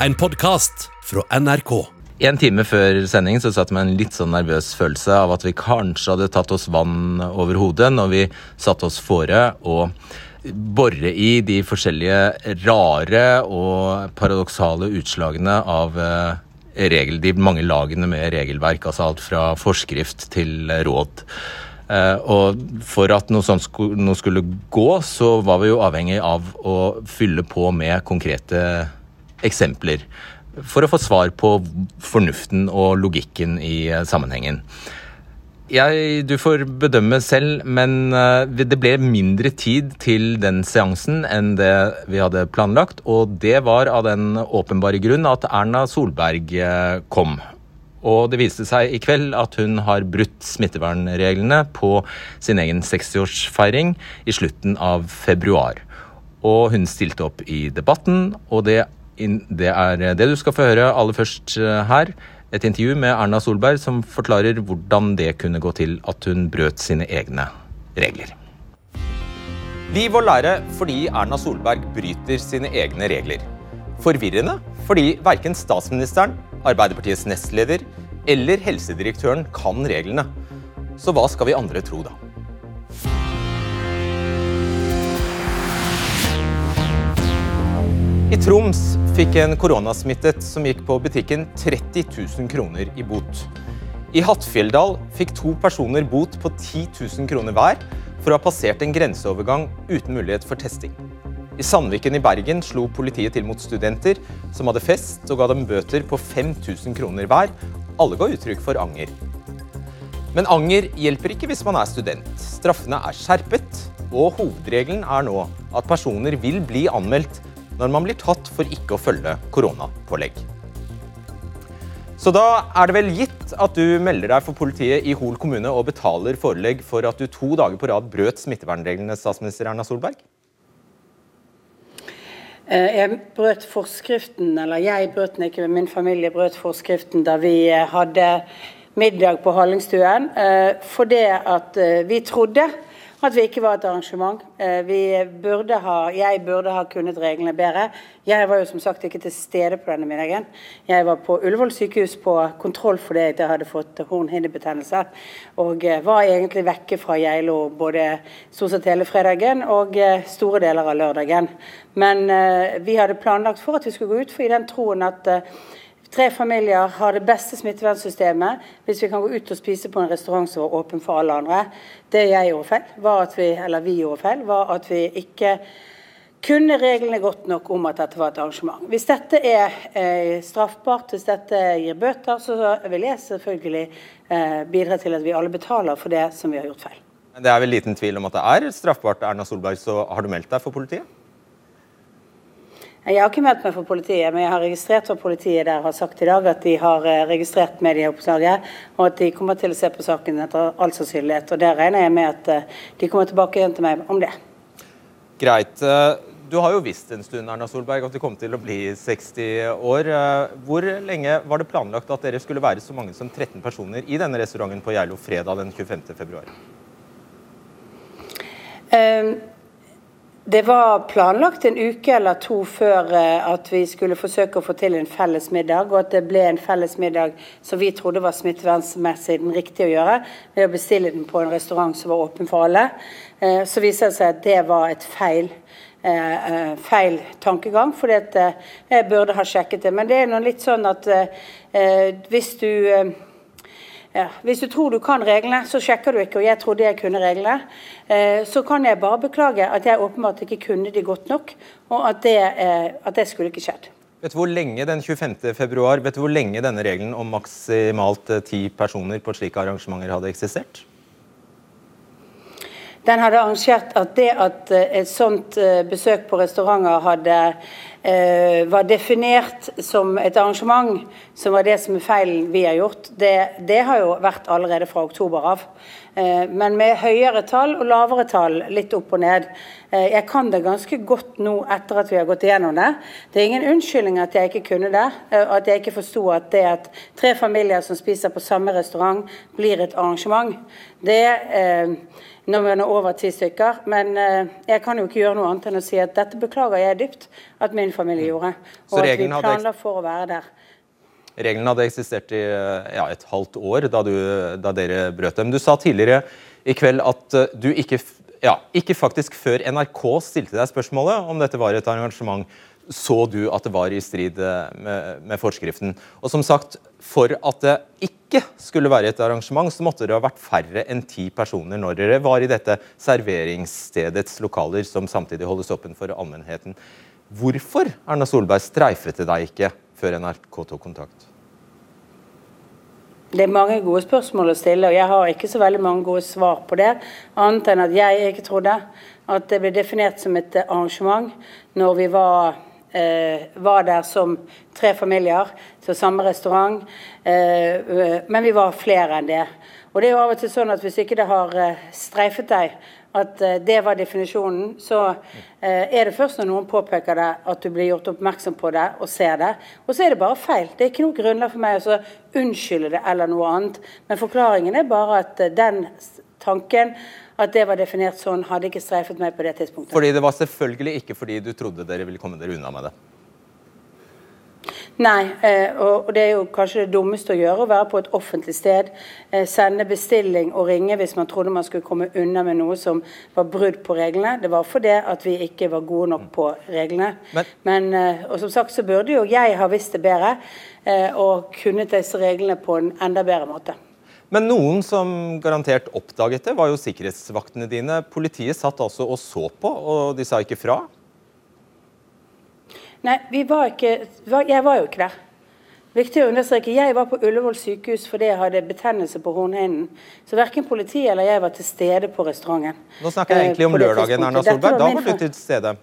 en podkast fra NRK. En time før sending så satt jeg med en litt sånn nervøs følelse av at vi kanskje hadde tatt oss vann over hodet når vi satte oss fore å bore i de forskjellige rare og paradoksale utslagene av eh, regel, de mange lagene med regelverk. Altså alt fra forskrift til råd. Uh, og for at noe sånt skulle, noe skulle gå, så var vi jo avhengig av å fylle på med konkrete eksempler. For å få svar på fornuften og logikken i uh, sammenhengen. Jeg, du får bedømme selv, men uh, det ble mindre tid til den seansen enn det vi hadde planlagt. Og det var av den åpenbare grunn at Erna Solberg kom. Og det viste seg i kveld at hun har brutt smittevernreglene på sin egen 60-årsfeiring i slutten av februar. Og hun stilte opp i debatten, og det, det er det du skal få høre aller først eh, her. Et intervju med Erna Solberg som forklarer hvordan det kunne gå til at hun brøt sine egne regler. Liv og lære fordi Erna Solberg bryter sine egne regler. Forvirrende fordi verken statsministeren Arbeiderpartiets nestleder eller helsedirektøren kan reglene. Så hva skal vi andre tro, da? I Troms fikk en koronasmittet som gikk på butikken 30 000 kroner i bot. I Hattfjelldal fikk to personer bot på 10 000 kroner hver for å ha passert en grenseovergang uten mulighet for testing. I Sandviken i Bergen slo politiet til mot studenter som hadde fest, og ga dem bøter på 5000 kroner hver. Alle ga uttrykk for anger. Men anger hjelper ikke hvis man er student. Straffene er skjerpet, og hovedregelen er nå at personer vil bli anmeldt når man blir tatt for ikke å følge koronapålegg. Så da er det vel gitt at du melder deg for politiet i Hol kommune og betaler forelegg for at du to dager på rad brøt smittevernreglene, statsminister Erna Solberg? Eh, jeg brøt forskriften, eller jeg brøt den ikke, men min familie brøt forskriften da vi eh, hadde middag på Hallingstuen. For fordi at vi trodde at vi ikke var et arrangement. Eh, burde ha, jeg burde ha kunnet reglene bedre. Jeg var jo som sagt ikke til stede på denne middagen. Jeg var på Ullevål sykehus på kontroll fordi jeg hadde fått hornhinnebetennelse. Og eh, var egentlig vekke fra Geilo både stort sett hele fredagen og eh, store deler av lørdagen. Men vi hadde planlagt for at vi skulle gå ut, for i den troen at Tre familier har det beste smittevernsystemet hvis vi kan gå ut og spise på en restaurant som var åpen for alle andre. Det jeg gjorde feil, var at vi, eller vi gjorde feil, var at vi ikke kunne reglene godt nok om at dette var et arrangement. Hvis dette er eh, straffbart, hvis dette gir bøter, så vil jeg selvfølgelig eh, bidra til at vi alle betaler for det som vi har gjort feil. Det er vel liten tvil om at det er straffbart, Erna Solberg, så har du meldt deg for politiet? Jeg har ikke meldt meg for politiet, men jeg har registrert hva politiet der har sagt i dag. At de har eh, registrert medieoppslaget, og at de kommer til å se på saken etter all sannsynlighet. Og der regner jeg med at eh, de kommer tilbake igjen til meg om det. Greit. Eh, du har jo visst en stund Erna Solberg, at du kom til å bli 60 år. Hvor lenge var det planlagt at dere skulle være så mange som 13 personer i denne restauranten på Geilo fredag den 25. det var planlagt en uke eller to før eh, at vi skulle forsøke å få til en felles middag, og at det ble en felles middag som vi trodde var smittevernmessig den riktige å gjøre, ved å bestille den på en restaurant som var åpen for alle. Eh, så viser det seg at det var et feil. Eh, feil tankegang, for jeg burde ha sjekket det. Men det er noe litt sånn at hvis du ja. Hvis du tror du kan reglene, så sjekker du ikke, og jeg trodde jeg kunne reglene. Eh, så kan jeg bare beklage at jeg åpenbart ikke kunne de godt nok, og at det, eh, at det skulle ikke skjedd. Vet du hvor lenge den 25. februar, vet du hvor lenge denne regelen om maksimalt eh, ti personer på slike arrangementer hadde eksistert? Den hadde arrangert at det at et sånt besøk på restauranter hadde var definert som et arrangement, som var det som er feilen vi har gjort, det, det har jo vært allerede fra oktober av. Eh, men med høyere tall og lavere tall, litt opp og ned. Eh, jeg kan det ganske godt nå etter at vi har gått igjennom det. Det er ingen unnskyldning at jeg ikke kunne det. Eh, at jeg ikke forsto at det at tre familier som spiser på samme restaurant, blir et arrangement. Det eh, når man er over ti stykker. Men eh, jeg kan jo ikke gjøre noe annet enn å si at dette beklager jeg dypt at min familie gjorde. Og at vi planla for å være der. Reglene hadde eksistert i ja, et halvt år da, du, da dere brøt dem. Du sa tidligere i kveld at eh, du ikke, ja, ikke faktisk før NRK stilte deg spørsmålet om dette var et arrangement, så du at det var i strid eh, med, med forskriften. Og som sagt, for at det ikke skulle være et arrangement, så måtte det ha vært færre enn ti personer når dere var i dette serveringsstedets lokaler, som samtidig holdes åpen for allmennheten. Hvorfor Erna Solberg streifet deg ikke før NRK tok kontakt? Det er mange gode spørsmål å stille, og jeg har ikke så veldig mange gode svar på det. Annet enn at jeg ikke trodde at det ble definert som et eh, arrangement når vi var, var der som tre familier til samme restaurant. Eh, eh, men vi var flere enn det. Og det er jo av og til sånn at hvis ikke det har eh, streifet deg at eh, det var definisjonen, så eh, er det først når noen påpeker det, at du blir gjort oppmerksom på det og ser det. Og så er det bare feil. Det er ikke noe grunnlag for meg å unnskylde det eller noe annet. Men forklaringen er bare at eh, den tanken, at det var definert sånn, hadde ikke streifet meg på det tidspunktet. Fordi det var selvfølgelig ikke fordi du trodde dere ville komme dere unna med det. Nei, eh, og det er jo kanskje det dummeste å gjøre, å være på et offentlig sted, eh, sende bestilling og ringe hvis man trodde man skulle komme unna med noe som var brudd på reglene. Det var fordi at vi ikke var gode nok på reglene. Men- eh, og som sagt så burde jo jeg ha visst det bedre og kunnet disse reglene på en enda bedre måte. Men noen som garantert oppdaget det, var jo sikkerhetsvaktene dine. Politiet satt altså og så på, og de sa ikke fra. Nei, vi var ikke, jeg var jo ikke der. Viktig å understreke, Jeg var på Ullevål sykehus fordi jeg hadde betennelse på hornhinnen. Så verken politiet eller jeg var til stede på restauranten. Nå snakker jeg Eh, egentlig om lørdagen. Erna Solberg. Da var du til stede.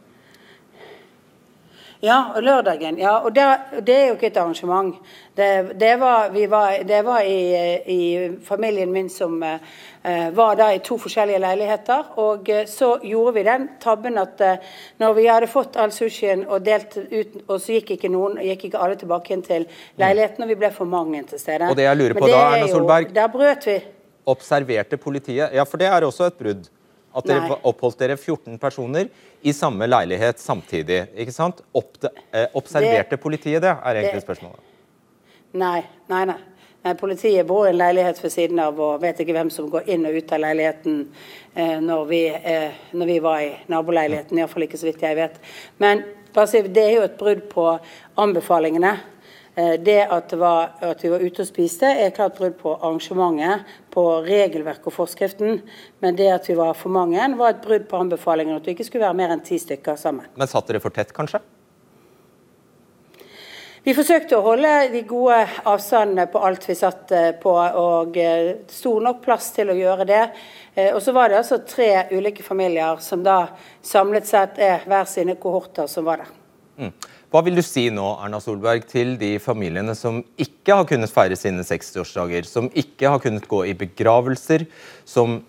Ja, og lørdagen. Ja, og det, det er jo ikke et arrangement. Det, det var, vi var, det var i, i familien min som eh, var da i to forskjellige leiligheter. Og eh, så gjorde vi den tabben at eh, når vi hadde fått all sushien og delt ut, og så gikk ikke, noen, gikk ikke alle tilbake igjen til leiligheten, og vi ble for mange til stede. Og det jeg lurer på da, er Erna jo- Solberg- Der brøt vi. Observerte politiet Ja, for det er også et brudd. At dere Nei. oppholdt dere 14 personer i samme leilighet samtidig. ikke sant? Oppde, eh, observerte Det- politiet det, er egentlig det- spørsmålet. Nei, nei, nei. politiet bor i en leilighet ved siden av og vet ikke hvem som går inn og ut av leiligheten eh, når, vi, eh, når vi var i naboleiligheten. Iallfall ikke så vidt jeg vet. Men det er jo et brudd på anbefalingene. Eh, det at, det var, at vi var ute og spiste, er klart brudd på arrangementet, på regelverket og forskriften. Men det at vi var for mange, var et brudd på anbefalingen at vi ikke skulle være mer enn ti stykker sammen. Men satt dere for tett, kanskje? Vi forsøkte å holde de gode avstandene på alt vi satt eh, på, og eh, stor nok plass til å gjøre det. Og så var det altså tre ulike familier som da samlet sett er hver sine kohorter som var der. Mm. Hva vil du si nå, Erna Solberg, til de familiene som ikke har kunnet feire sine 60-årsdager, som ikke har kunnet gå i begravelser, som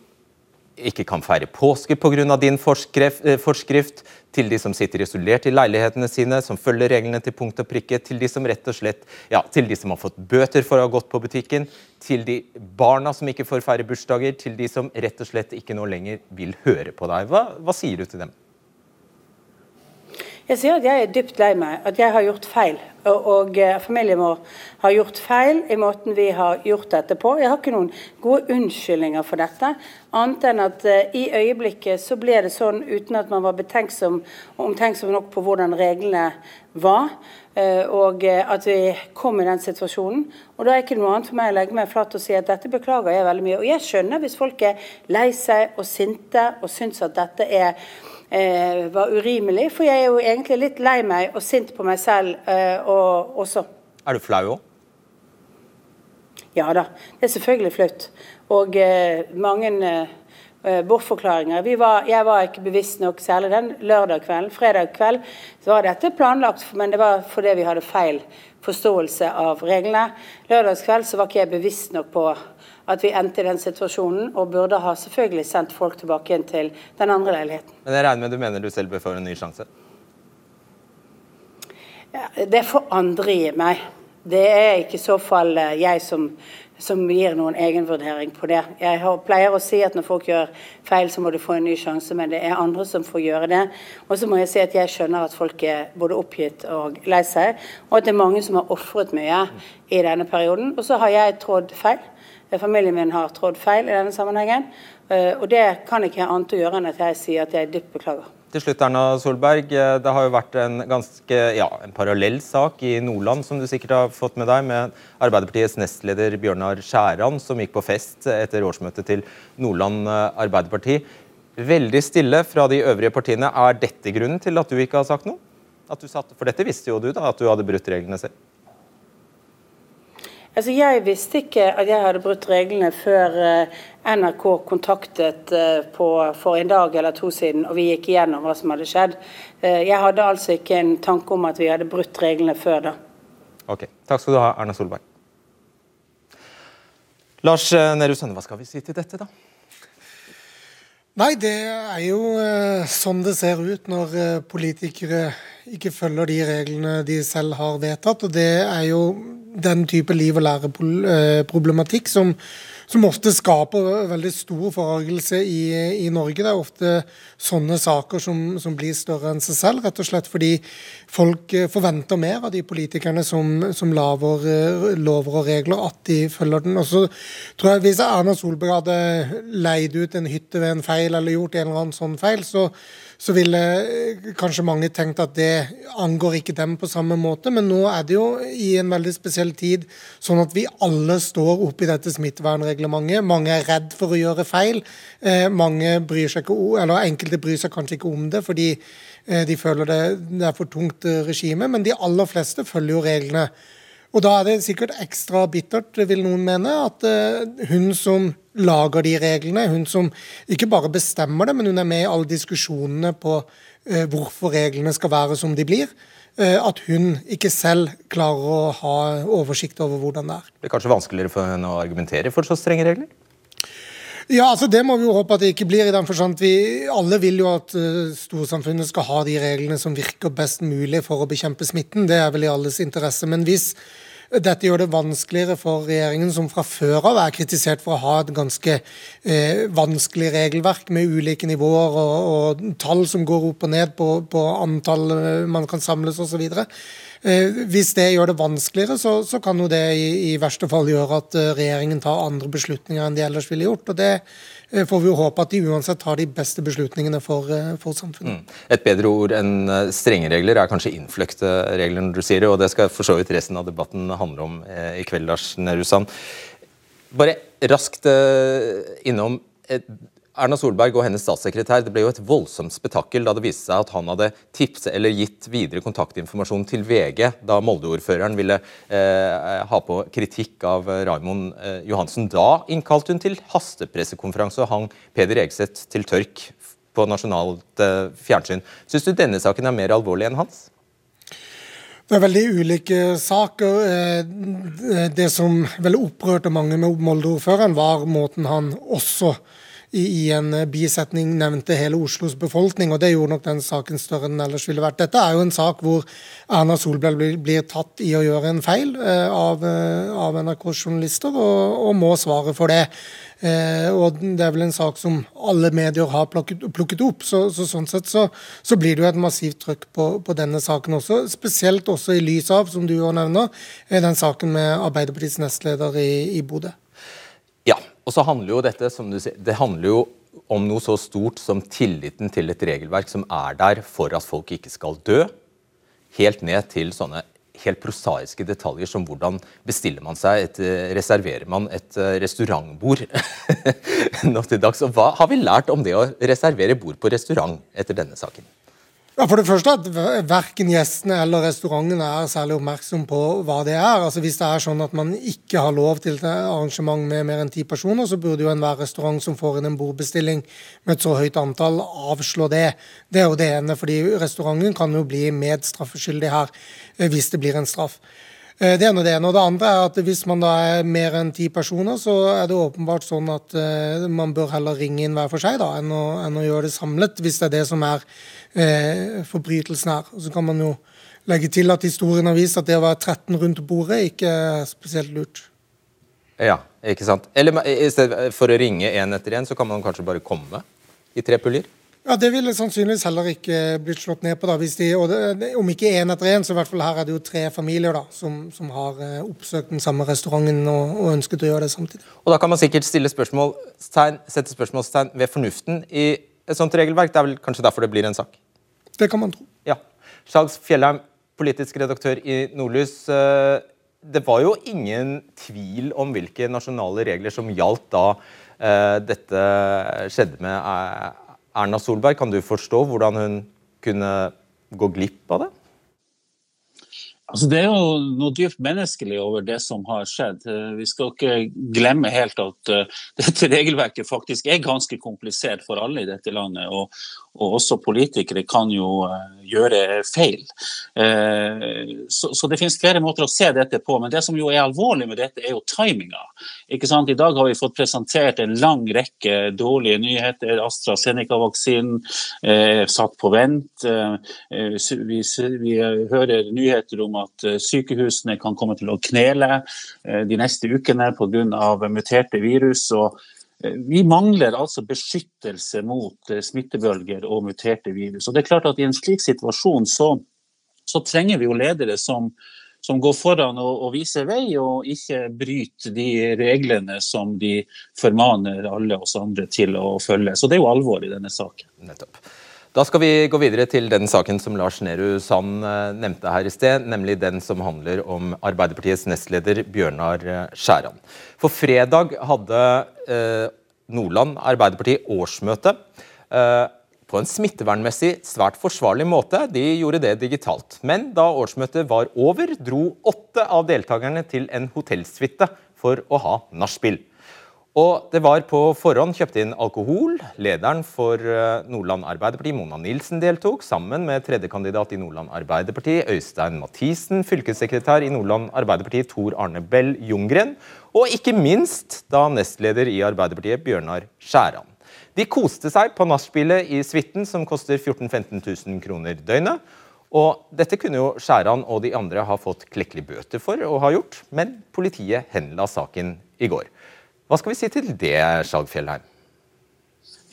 ikke kan feire påske pga. din forskrift, eh, forskrift, til de som sitter isolert i leilighetene sine, som følger reglene til punkt og prikke, til de som rett og slett, ja, til de som har fått bøter for å ha gått på butikken, til de barna som ikke får feire bursdager, til de som rett og slett ikke nå lenger vil høre på deg. Hva, hva sier du til dem? Jeg sier at jeg er dypt lei meg, at jeg har gjort feil. Og, og eh, familien vår har gjort feil i måten vi har gjort dette på. Jeg har ikke noen gode unnskyldninger for dette, annet enn at eh, i øyeblikket så ble det sånn uten at man var betenksom omtenksom nok på hvordan reglene var. eh, Og eh, at vi kom i den situasjonen. Og da er ikke noe annet for meg å legge meg flat og si at dette beklager jeg veldig mye. Og jeg skjønner hvis folk er lei seg og sinte og syns at dette er eh, var urimelig, for jeg er jo egentlig litt lei meg og sint på meg selv eh, og også. Er du flau òg? Ja da, det er selvfølgelig flaut. Og eh, mange eh, bortforklaringer. Vi var, jeg var ikke bevisst nok, særlig den lørdag kvelden. Fredag kveld så var dette planlagt, men det var fordi vi hadde feil forståelse av reglene. Lørdagskveld så var ikke jeg bevisst nok på at vi endte i den situasjonen, og burde ha selvfølgelig sendt folk tilbake igjen til den andre leiligheten. Men jeg regner med du mener du selv bør få en ny sjanse? Ja, det får andre gi meg. Det er ikke i så fall eh, jeg som som gir noen egenvurdering på det. Jeg har, pleier å si at når folk gjør feil, så må de få en ny sjanse, men det er andre som får gjøre det. Og så må jeg si at jeg skjønner at folk er både oppgitt og lei seg, og at det er mange som har ofret mye i denne perioden. Og så har jeg trådd feil. Familien min har trådd feil i denne sammenhengen. Eh, og det kan ikke jeg annet å gjøre enn at jeg sier at jeg dypt beklager. Til slutt, Erna Solberg. Eh, det har jo vært en ganske ja, en parallell sak i Nordland, som du sikkert har fått med deg, med Arbeiderpartiets nestleder Bjørnar Skjæran, som gikk på fest etter årsmøtet til Nordland eh, Arbeiderparti. Veldig stille fra de øvrige partiene. Er dette grunnen til at du ikke har sagt noe? Satt, for dette visste jo du, da, at du hadde brutt reglene selv. Altså, Jeg visste ikke at jeg hadde brutt reglene før uh, NRK kontaktet uh, på, for en dag eller to siden, og vi gikk igjennom hva som hadde skjedd. Uh, jeg hadde altså ikke en tanke om at vi hadde brutt reglene før da. Ok, Takk skal du ha, Erna Solberg. Lars Nehru Sønne, hva skal vi si til dette, da? Nei, det er jo sånn det ser ut når politikere ikke følger de reglene de selv har vedtatt. Og det er jo den type liv- og læreproblematikk som, som ofte skaper veldig stor forargelse i, i, Norge. Det er ofte sånne saker som, som, blir større enn seg selv, rett og slett fordi folk eh, forventer mer av de politikerne som, som laver eh, lover og regler, at de følger den. Og så tror jeg Hvis Erna Solberg hadde leid ut en hytte ved en feil eller gjort en eller annen sånn feil, så så ville eh, kanskje mange tenkt at det angår ikke dem på samme måte. Men nå er det jo i en veldig spesiell tid sånn at vi alle står oppe i dette smittevernreglementet. Mange er redd for å gjøre feil. Eh, mange bryr seg ikke, eller Enkelte bryr seg kanskje ikke om det fordi eh, de føler det, det er for tungt regime, men de aller fleste følger jo reglene. Og da er det sikkert ekstra bittert, vil noen mene, at uh, hun som lager de reglene, hun som ikke bare bestemmer det, men hun er med i alle diskusjonene på uh, hvorfor reglene skal være som de blir, uh, at hun ikke selv klarer å ha oversikt over hvordan det er. Det er kanskje vanskeligere for henne å argumentere for så strenge regler? Ja, altså Det må vi jo håpe at det ikke blir. i den forstand vi Alle vil jo at uh, storsamfunnet skal ha de reglene som virker best mulig for å bekjempe smitten. Det er vel i alles interesse. Men hvis dette gjør det vanskeligere for regjeringen, som fra før av er kritisert for å ha et ganske eh, vanskelig regelverk med ulike nivåer og, og, tall som går opp og ned på, på antall man kan samles osv. Eh, hvis det gjør det vanskeligere, så, så kan jo det i, i, verste fall gjøre at eh, regjeringen tar andre beslutninger enn de ellers ville gjort. og det Eh, får vi jo håpe at de uansett tar de beste beslutningene for, for samfunnet. Mm. Et bedre ord enn strenge regler er kanskje innfløkte regler, når du sier det, og det skal for så vidt resten av debatten handle om i kveld, Lars Nehru Bare raskt innom Erna Solberg og hennes statssekretær, det ble jo et voldsomt spetakkel da det viste seg at han hadde tipset eller gitt videre kontaktinformasjon til VG da Molde-ordføreren ville eh, ha på kritikk av Raimond eh, Johansen. Da innkalte hun til hastepressekonferanse og hang Peder Egseth til tørk på nasjonalt eh, fjernsyn. Syns du denne saken er mer alvorlig enn hans? Det er veldig ulike saker. Eh, det som vel opprørte mange med Molde-ordføreren, var måten han også i, en eh, bisetning nevnte hele Oslos befolkning, og det gjorde nok den saken større enn den ellers ville vært. Dette er jo en sak hvor Erna Solberg blir, blir tatt i å gjøre en feil eh, av, eh, av NRKs journalister, og, og, må svare for det. Eh, og Det er vel en sak som alle medier har plukket, plukket opp. så, så Sånn sett så, så, blir det jo et massivt trøkk på, på, denne saken også. Spesielt også i lys av, som du jo nevner, den saken med Arbeiderpartiets nestleder i, i Bodø. Og så handler jo dette som du sier, det handler jo om noe så stort som tilliten til et regelverk som er der for at folk ikke skal dø. Helt ned til sånne helt prosaiske detaljer som hvordan bestiller man seg et, Reserverer man et eh, restaurantbord nå til dags? Og hva har vi lært om det å reservere bord på restaurant etter denne saken? Ja, For det første at verken gjestene eller restaurantene er særlig oppmerksom på hva det er. Altså Hvis det er sånn at man ikke har lov til et arrangement med mer enn ti personer, så burde jo enhver restaurant som får inn en bordbestilling med et så høyt antall, avslå det. Det er jo det ene, fordi restauranten kan jo bli medstraffeskyldig her eh, hvis det blir en straff. Eh, det ene og det ene. Og det andre er at hvis man da er mer enn ti personer, så er det åpenbart sånn at uh, man bør heller ringe inn hver for seg da, enn å, enn å, gjøre det samlet, hvis det er det som er eh, forbrytelsen her. Og så kan man jo legge til at historien har vist at det å være 13 rundt bordet ikke er spesielt lurt. Ja, ikke sant. Eller i stedet for å ringe én etter én, så kan man kanskje bare komme i tre puljer? Ja, Det ville sannsynligvis heller ikke blitt slått ned på. da, hvis de, det, Om ikke én etter én, så i hvert fall her er det jo tre familier da, som, som har eh, oppsøkt den samme restauranten og, og, ønsket å gjøre det samtidig. Og Da kan man sikkert stille spørsmål, sette spørsmålstegn ved fornuften i et sånt regelverk. Det er vel kanskje derfor det blir en sak? Det kan man tro. Ja. Charles Fjellheim, politisk redaktør i Nordlys. Eh, det var jo ingen tvil om hvilke nasjonale regler som gjaldt da eh, dette skjedde med Erna Solberg. Kan du forstå hvordan hun kunne gå glipp av det? Altså, det er jo noe dypt menneskelig over det som har skjedd. Eh, vi skal ikke glemme helt at uh, dette regelverket faktisk er ganske komplisert for alle i dette landet. Og, og også politikere kan jo uh, gjøre feil. Uh, så, det finnes flere måter å se dette på. Men det som jo er alvorlig med dette, er jo timinga. Ikke sant? I dag har vi fått presentert en lang rekke dårlige nyheter. AstraZeneca-vaksinen er satt på vent. Vi, hører nyheter om at sykehusene kan komme til å knele de neste ukene pga. muterte virus. og Eh, vi mangler altså beskyttelse mot eh, smittebølger og muterte virus. Og det er klart at I en slik situasjon så, så trenger vi jo ledere som, som går foran og, og, viser vei, og ikke bryter de reglene som de formaner alle oss andre til å følge. Så det er jo alvor i denne saken. Nettopp. Da skal vi gå videre til den saken som Lars Nehru Sand eh, nevnte her i sted, nemlig den som handler om Arbeiderpartiets nestleder Bjørnar eh, Skjæran. For fredag hadde eh, Nordland Arbeiderparti årsmøte eh, på en smittevernmessig svært forsvarlig måte. De gjorde det digitalt. Men da årsmøtet var over, dro åtte av deltakerne til en hotellsuite for å ha nachspiel. Og det var på forhånd kjøpt inn alkohol. Lederen for eh, Nordland Arbeiderparti, Mona Nilsen, deltok, sammen med tredjekandidat i Nordland Arbeiderparti, Øystein Mathisen, fylkessekretær i Nordland Arbeiderparti, Tor Arne Bell Jungren, og ikke minst da nestleder i Arbeiderpartiet, Bjørnar Skjæran. De koste seg på nachspielet i suiten, som koster 14 000-15 000 kroner døgnet. Og dette kunne jo Skjæran og de andre ha fått klekkelig bøter for å ha gjort, men politiet henla saken i går. Hva skal vi si til det, Skjalg Fjellheim?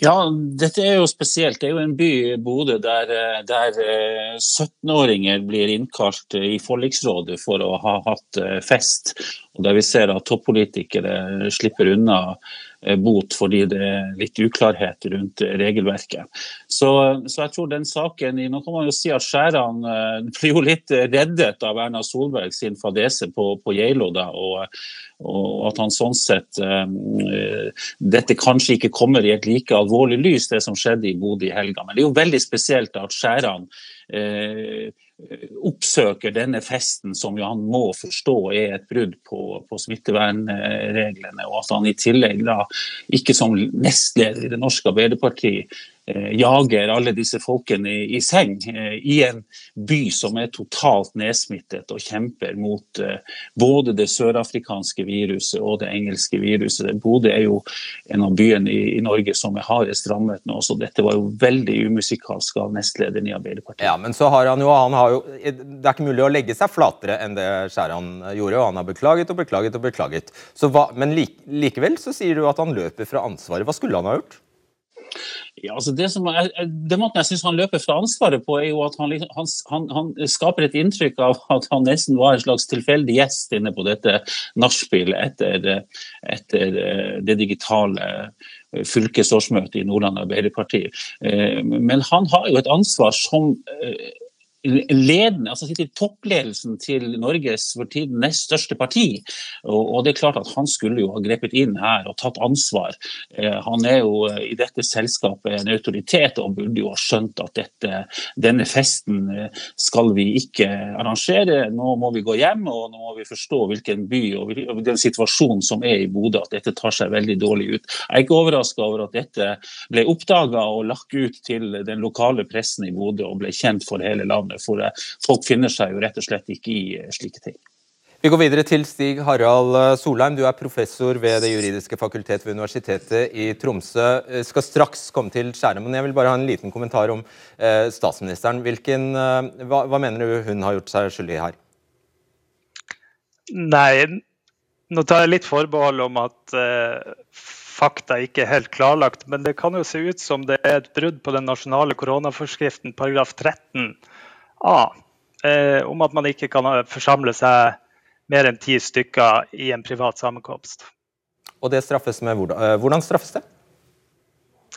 Ja, dette er jo spesielt. Det er jo en by, Bodø, der, der 17-åringer eh, blir innkalt i forliksrådet for å ha hatt eh, fest. Og der vi ser at toppolitikere slipper unna Eh, bot fordi det er litt uklarhet rundt regelverket. Så, så, jeg tror den saken Nå kan man jo si at Skjæran eh, blir jo litt reddet av Erna Solberg sin fadese på, på Geilo. da, og, og at han sånn sett um, Dette kanskje ikke kommer i et like alvorlig lys, det som skjedde i Bodø i helga. Men det er jo veldig spesielt at Skjæran uh, oppsøker denne festen, som jo han må forstå er et brudd på, på smittevernreglene, og at han i tillegg da ikke som nestleder i Det norske Arbeiderparti Eh, jager alle disse folkene i, i seng eh, i en by som er totalt nedsmittet og kjemper mot eh, både det sørafrikanske viruset og det engelske viruset. Bodø er jo en av byene i, i Norge som er hardest rammet nå, så dette var jo veldig umusikalsk av nestlederen i Arbeiderpartiet. Ja, men så har han jo, han har jo Det er ikke mulig å legge seg flatere enn det Skjæran gjorde, og han har beklaget og beklaget og beklaget. Hva, men likevel så sier du at han løper fra ansvaret. Hva skulle han ha gjort? Ja, altså det, som er, det måten jeg syns han løper fra ansvaret på, er jo at han, han, han, han, skaper et inntrykk av at han nesten var en slags tilfeldig gjest inne på dette nachspielet etter, etter, eh, det digitale eh, fylkesårsmøtet i Nordland Arbeiderparti. Eh, men han har jo et ansvar som ledende, altså sitter i toppledelsen til Norges for tiden nest største parti. Og, og, det er klart at Han skulle jo ha grepet inn her og tatt ansvar. Eh, han er jo eh, i dette selskapet en autoritet og burde jo ha skjønt at dette, denne festen eh, skal vi ikke arrangere. Nå må vi gå hjem og nå må vi forstå hvilken by og, og den situasjonen som er i Bodø, at dette tar seg veldig dårlig ut. Jeg er ikke overraska over at dette ble oppdaga og lagt ut til den lokale pressen i Bodø og ble kjent for hele landet landet. For eh, folk finner seg jo rett og slett ikke i eh, slike ting. Vi går videre til Stig Harald eh, Solheim. Du er professor ved Det juridiske fakultet ved Universitetet i Tromsø. Skal straks komme til skjæret, men jeg vil bare ha en liten kommentar om statsministeren. Hvilken, hva, hva, mener du hun har gjort seg skyldig i her? Nei, nå tar jeg litt forbehold om at eh, fakta ikke er helt klarlagt, men det kan jo se ut som det er et brudd på den nasjonale koronaforskriften paragraf 13 a, Eh, om at man ikke kan forsamle seg mer enn ti stykker i en privat sammenkomst. Og det straffes med hvordan, uh, hvordan straffes det?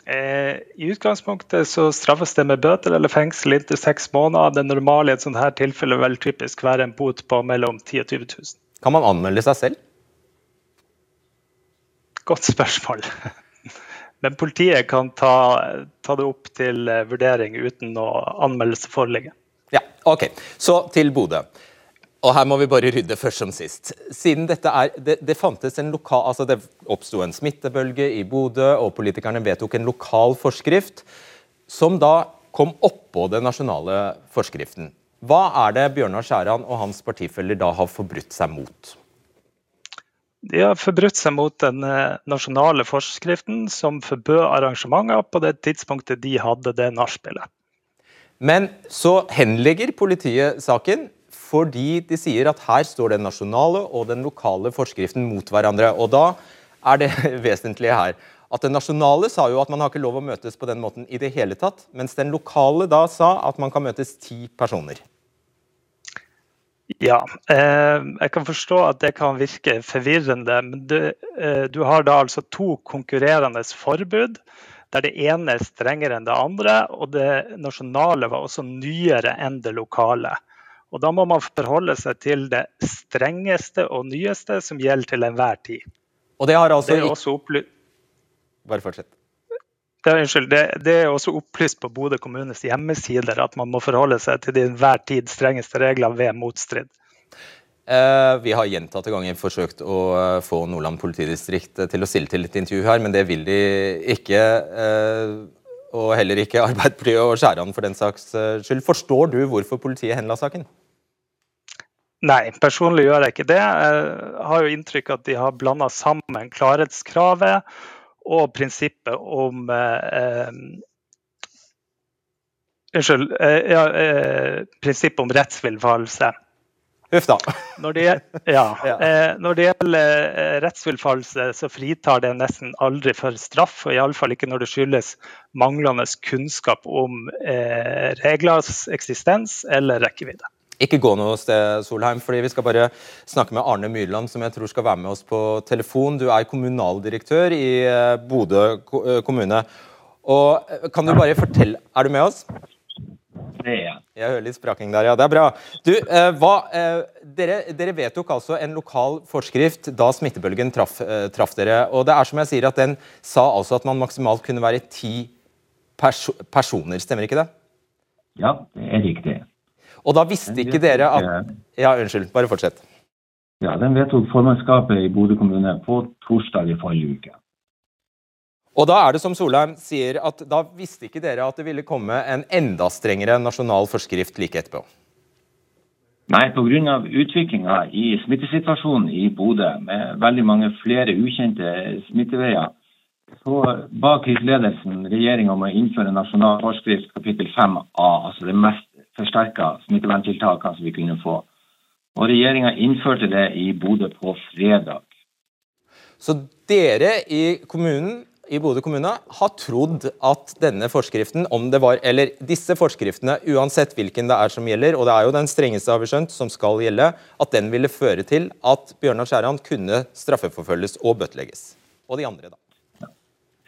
Eh, I utgangspunktet så straffes det med bøter eller fengsel inntil seks måneder. Det normale i et sånt her tilfelle vil typisk være en bot på mellom 10 og 20 000. Kan man anmelde seg selv? Godt spørsmål. Men politiet kan ta, ta det opp til eh, vurdering uten å anmeldelse foreligge. Ja, ok. Så til Bodø. Og her må vi bare rydde først som sist. Siden dette er, det, det fantes en lokal, altså det oppsto en smittebølge i Bodø, og politikerne vedtok en lokal forskrift som da kom oppå den nasjonale forskriften. Hva er det Bjørnar Skjæran og hans partifeller da har forbrutt seg mot? De har forbrutt seg mot den eh, nasjonale forskriften som forbød arrangementer på det tidspunktet de hadde det nachspielet. Men så henlegger politiet saken, fordi de sier at her står den nasjonale og den lokale forskriften mot hverandre. Og da er det vesentlige her at den nasjonale sa jo at man har ikke lov å møtes på den måten i det hele tatt, mens den lokale da sa at man kan møtes ti personer. Ja, eh, jeg kan forstå at det kan virke forvirrende. Men du, eh, du har da altså to konkurrerende forbud, der det ene er strengere enn det andre. Og det nasjonale var også nyere enn det lokale. Og Da må man forholde seg til det strengeste og nyeste som gjelder til enhver tid. Og det har altså... Det er også opplyst... Bare fortsett. Det, unnskyld, det, det, er også opplyst på Bodø kommunes hjemmesider at man må forholde seg til de enhver tid strengeste regler ved motstrid. Eh, vi har gjentatte ganger forsøkt å eh, få Nordland politidistrikt eh, til å stille til et intervju her, men det vil de ikke. Og heller ikke Arbeiderpartiet og Skjæran for den saks skyld. Forstår du hvorfor politiet henla saken? Nei, personlig gjør jeg ikke det. Jeg har jo inntrykk av at de har blanda sammen klarhetskravet og prinsippet om eh, Unnskyld. Ja, eh, prinsippet om rettsvillfarelse. Huff da. Når det, ja, eh, når det gjelder eh, rettsvillfarelse, så fritar det nesten aldri for straff. og Iallfall ikke når det skyldes manglende kunnskap om eh, reglers eksistens eller rekkevidde. Ikke gå noe sted, Solheim, fordi vi skal bare snakke med Arne Myrland, som jeg tror skal være med oss på telefon. Du er kommunaldirektør i eh, Bodø eh, kommune. Og eh, kan du bare fortelle Er du med oss? Det er jeg. Hører litt spraking der, ja. Det er bra. Du, hva, dere, dere, vedtok altså en lokal forskrift da smittebølgen traff, traff, dere. Og det er som jeg sier, at den sa altså at man maksimalt kunne være ti perso personer. Stemmer ikke det? Ja, det er riktig. Og da visste ikke dere at Ja, unnskyld. Bare fortsett. Ja, Den vedtok formannskapet i Bodø kommune på torsdag i forrige uke. Og da er det som Solheim sier, at da visste ikke dere at det ville komme en enda strengere nasjonal forskrift like etterpå? Nei, pga. utviklinga i smittesituasjonen i Bodø, med veldig mange flere ukjente smitteveier, så ba kriseledelsen regjeringa om å innføre nasjonal forskrift kapittel 5a, altså det mest forsterka smitteverntiltakene som vi kunne få. Og Regjeringa innførte det i Bodø på fredag. Så dere i kommunen i Bodø kommune har trodd at denne forskriften, om det var, eller disse forskriftene, uansett hvilken det er som gjelder, og det er jo den strengeste har vi skjønt, som skal gjelde, at den ville føre til at Bjørnar Skjæran kunne straffeforfølges og bøtelegges. Og de andre, da.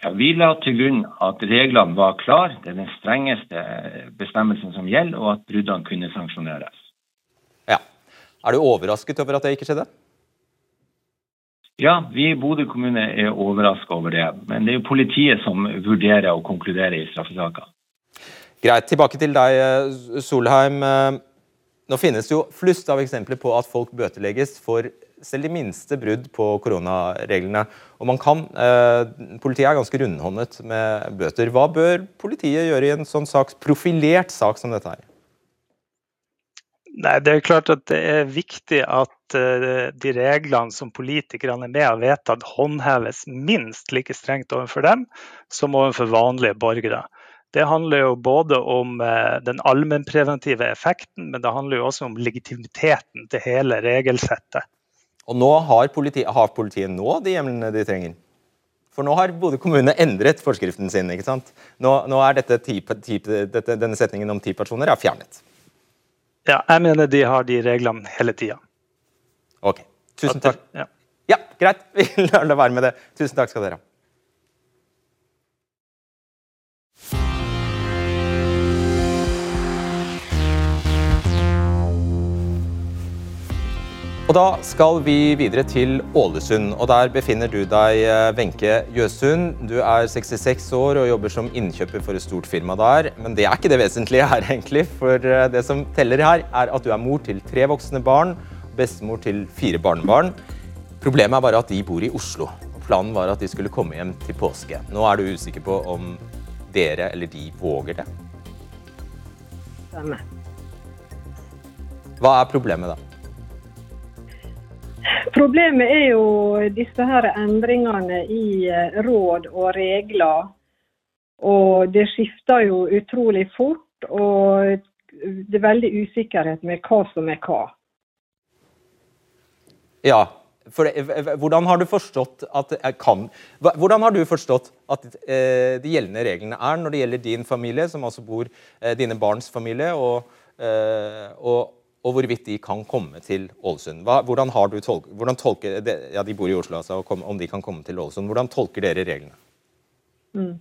Ja, vi la til grunn at reglene var klare, det er den strengeste bestemmelsen som gjelder, og at bruddene kunne sanksjoneres. Ja. Er du overrasket over at det ikke skjedde? Ja, vi i Bodø kommune er overraska over det. Men det er jo politiet som vurderer og konkluderer i straffesaker. Greit. Tilbake til deg, Solheim. Nå finnes det jo flust av eksempler på at folk bøtelegges for selv de minste brudd på koronareglene. Og man kan, eh, Politiet er ganske rundhåndet med bøter. Hva bør politiet gjøre i en sånn sak, profilert sak som dette her? Nei, Det er klart at det er viktig at uh, de reglene som politikerne er med og vedtatt, håndheves minst like strengt overfor dem som overfor vanlige borgere. Det handler jo både om uh, den allmennpreventive effekten, men det handler jo også om legitimiteten til hele regelsettet. Og nå har, politi, har politiet nå de hjemlene de trenger? For nå har Bodø kommune endret forskriften sin. ikke sant? Nå, nå er type, ti, dette, denne setningen om ti personer er fjernet. Ja, jeg mener de har de reglene hele tida. Ok. Tusen takk. Ja. ja, greit. Vi lar det være med det. Tusen takk skal dere ha. Og Da skal vi videre til Ålesund. og Der befinner du deg, eh, Wenche Jøsund. Du er 66 år og jobber som innkjøper for et stort firma der. Men det er ikke det vesentlige her, egentlig. For eh, det som teller her, er at du er mor til tre voksne barn, bestemor til fire barnebarn. Problemet er bare at de bor i Oslo. og Planen var at de skulle komme hjem til påske. Nå er du usikker på om dere eller de våger det? Hva er problemet da? Problemet er jo disse her endringene i eh, råd og regler. Og det skifter jo utrolig fort, og det er veldig usikkerhet med hva som er hva. Ja, for hvordan har du forstått at kan, Hvordan har du forstått at eh, de gjeldende reglene er når det gjelder din familie, som altså bor eh, dine barns familie, og, eh, og, og hvorvidt de kan komme til Ålesund. Hva, hvordan, tolk, hvordan tolker, ja, De bor i Oslo, altså, om de kan komme til Ålesund. Hvordan tolker dere reglene? Mm.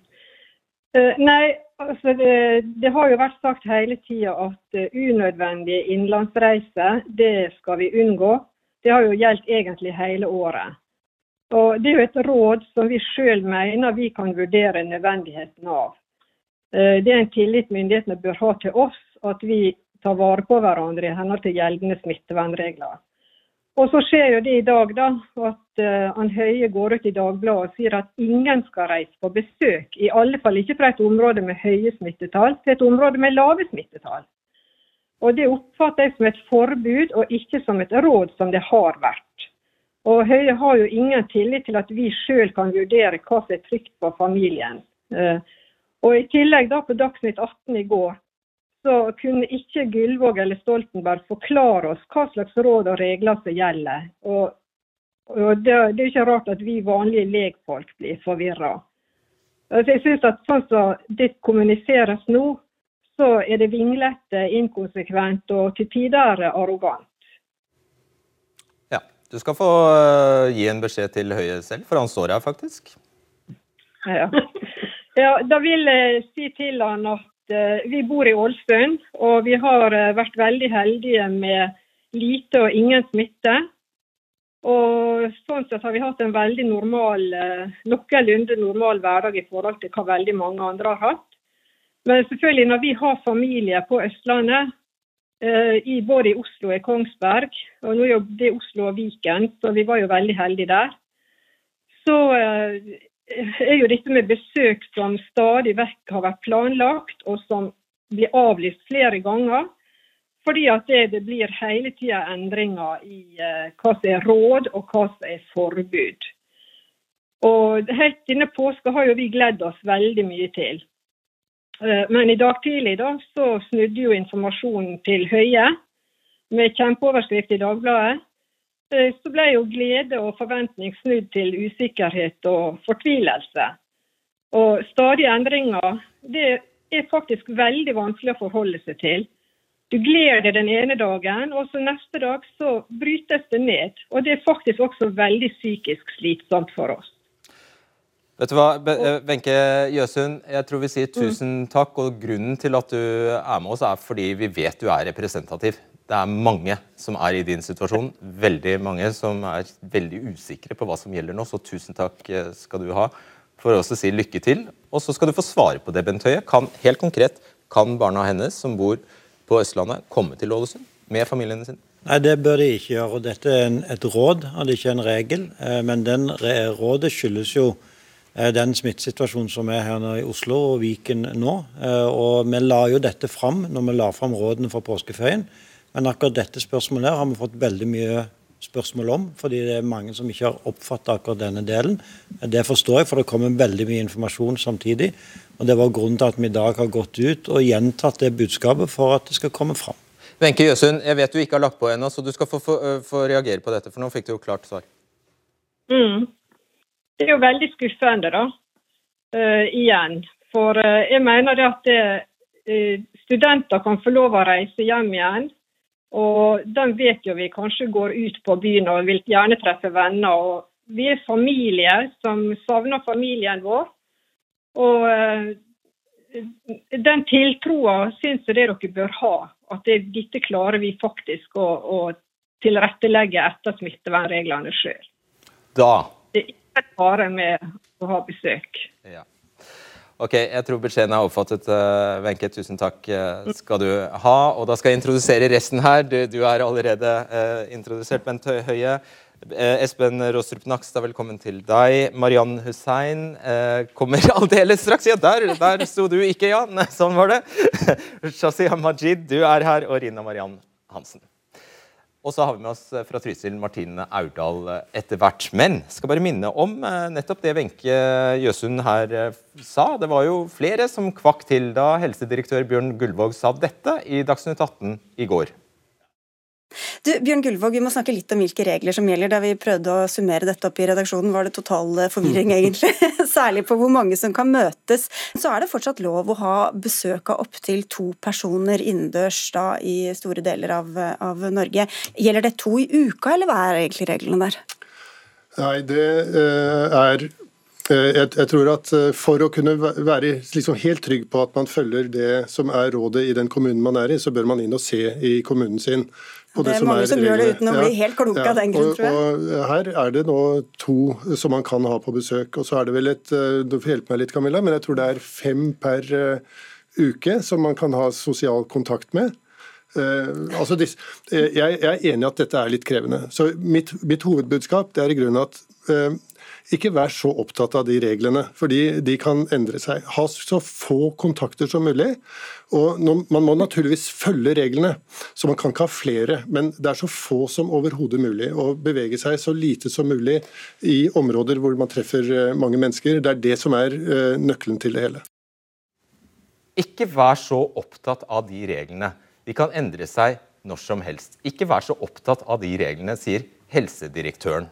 Uh, nei, altså det, det, har jo vært sagt hele tida at uh, unødvendige innenlandsreiser, det skal vi unngå. Det har jo gjeldt egentlig hele året. Og Det er jo et råd som vi sjøl mener vi kan vurdere nødvendigheten av. Uh, det er en tillit myndighetene bør ha til oss, at vi ta vare på hverandre i henhold til gjeldende smittevernregler. Og så skjer jo det i dag da, at han Høie går ut i Dagbladet og sier at ingen skal reise på besøk, i alle fall ikke fra et område med høye smittetall til et område med lave smittetall. Og Det oppfatter jeg som et forbud og ikke som et råd, som det har vært. Og Høie har jo ingen tillit til at vi sjøl kan vurdere hva som er trygt på familien. Uh, og I tillegg da på Dagsnytt 18 i går så kunne ikke Gullvåg eller Stoltenberg forklare oss hva slags råd og regler som gjelder. Og, og det, det, er ikke rart at vi vanlige legfolk blir forvirra. Altså jeg synes at sånn som det kommuniseres nå, så er det vinglete, inkonsekvent og til tider arrogant. Ja, du skal få uh, gi en beskjed til Høie selv, for han står her faktisk. Ja. ja, da vil jeg si til han at Eh, vi bor i Ålesund, og vi har eh, vært veldig heldige med lite og ingen smitte. Og sånn sett har vi hatt en veldig normal, eh, noenlunde normal hverdag i forhold til hva veldig mange andre har hatt. Men selvfølgelig når vi har familie på Østlandet, i, både i Oslo og i Kongsberg, og nå jobber i Oslo og Viken, så vi var jo veldig heldige der, så er jo dette med besøk som stadig vekk har vært planlagt, og som blir avlyst flere ganger. Fordi at det, det blir hele tida endringer i eh, hva som er råd og hva som er forbud. Og Helt denne påska har jo vi gledd oss veldig mye til. Eh, men i dag tidlig da, så snudde jo informasjonen til Høie med kjempeoverskrift i Dagbladet Eh, så ble jo glede og forventning snudd til usikkerhet og fortvilelse. Og stadige endringer det er faktisk veldig vanskelig å forholde seg til. Du gleder deg den ene dagen, og så neste dag så brytes det ned. Og det er faktisk også veldig psykisk slitsomt for oss. Vet du hva, Wenche Jøsund, jeg tror vi sier tusen takk. Og grunnen til at du er med oss, er fordi vi vet du er representativ det er mange som er i din situasjon. Veldig mange som er veldig usikre på hva som gjelder nå. Så tusen takk eh, skal du ha for å si lykke til. Og så skal du få svare på det, Bent Høie. Kan, helt konkret, kan barna hennes som bor på Østlandet, komme til Ålesund med familiene sine? Nei, det bør de ikke gjøre. og Dette er en, et råd, det er ikke en regel. Eh, men den rådet skyldes jo eh, den smittesituasjonen som er her i Oslo og Viken nå. Og vi la jo dette fram når vi la fram rådene for påskeferien. Men akkurat dette spørsmålet her har vi fått veldig mye spørsmål om, fordi det er mange som ikke har oppfatta akkurat denne delen. Det forstår jeg, for det kommer veldig mye informasjon samtidig. og Det var grunnen til at vi i dag har gått ut og gjentatt det budskapet for at det skal komme fram. Wenche Jøsund, jeg vet du ikke har lagt på ennå, så du skal få, få, få, reagere på dette. For nå fikk du jo klart svar. Mm. Det er jo veldig skuffende, da. Uh, igjen. For uh, jeg mener det at det, uh, studenter kan få lov å reise hjem igjen. Og de vet jo vi kanskje går ut på byen og vil gjerne treffe venner. og Vi er familie som savner familien vår. Og den tiltroa syns jeg dere bør ha. At det, dette klarer vi faktisk å, å tilrettelegge etter smittevernreglene sjøl. Det er ikke bare med å ha besøk. Ja. Ok, jeg tror beskjeden er oppfattet. Uh, Wenche, tusen takk uh, skal du ha. Og da skal jeg introdusere resten her. Du, du er allerede uh, introdusert, Bent Høie. Espen Råstrup Nakstad, velkommen til deg. Mariann Hussein kommer aldeles straks. Ja, der, der sto du ikke, ja. Nei, sånn var det. Shazia Majid, du er her. Og Rina Mariann Hansen. Og så har vi med oss fra Trysil Martine Aurdal etter hvert. Men skal bare minne om nettopp det Wenche Jøsund her sa. Det var jo flere som kvakk til da helsedirektør Bjørn Gullvåg sa dette i Dagsnytt 18 i går. Du, Bjørn Gullvåg, Vi må snakke litt om hvilke regler som gjelder. Da vi prøvde å summere dette opp i redaksjonen, var det total eh, forvirring, egentlig. Særlig på hvor mange som kan møtes. Så er det fortsatt lov å ha besøk av opptil to personer innendørs da i store deler av, av, Norge. Gjelder det to i uka, eller hva er egentlig reglene der? Nei, det uh, er eh, jeg, jeg, tror at For å kunne være liksom helt trygg på at man følger det som er rådet i den kommunen man er i, så bør man inn og se i kommunen sin det, det er mange som, som gjør det uten å bli helt kloke ja, av den grunn, tror jeg. Og her er det nå to som man kan ha på besøk. Og så er det vel et eh, Du får hjelpe meg litt, Camilla, men jeg tror det er fem per uh, uke som man kan ha sosial kontakt med. Uh, altså disse, uh, jeg, jeg, er enig i at dette er litt krevende. Så mitt, mitt hovedbudskap det er i grunnen at ikke vær så opptatt av de reglene, fordi de kan endre seg. Ha så få kontakter som mulig. og Man må naturligvis følge reglene, så man kan ikke ha flere. Men det er så få som overhodet mulig. å bevege seg så lite som mulig i områder hvor man treffer eh, mange mennesker. Det er det som er eh, nøkkelen til det hele. Ikke vær så opptatt av de reglene. De kan endre seg når som helst. Ikke vær så opptatt av de reglene, sier helsedirektøren.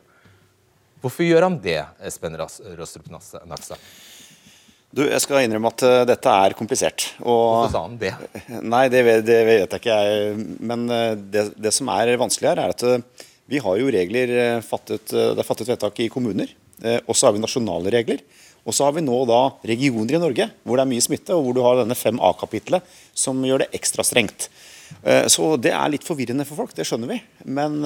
Hvorfor gjør han det, Espen Rostrup Nakstad? Du, jeg skal innrømme at uh, dette er komplisert. Og, Hvorfor sa han det? Nei, det, det vet jeg ikke. Jeg. Men uh, det, det, som er vanskelig her, er at uh, vi har jo regler fattet, Det er fattet vedtak i kommuner. Og så har vi nasjonale regler. Og så har vi nå da regioner i Norge hvor det er mye smitte, og hvor du har denne 5A-kapitlet som gjør det ekstra strengt. Så det er litt forvirrende for folk, det skjønner vi. Men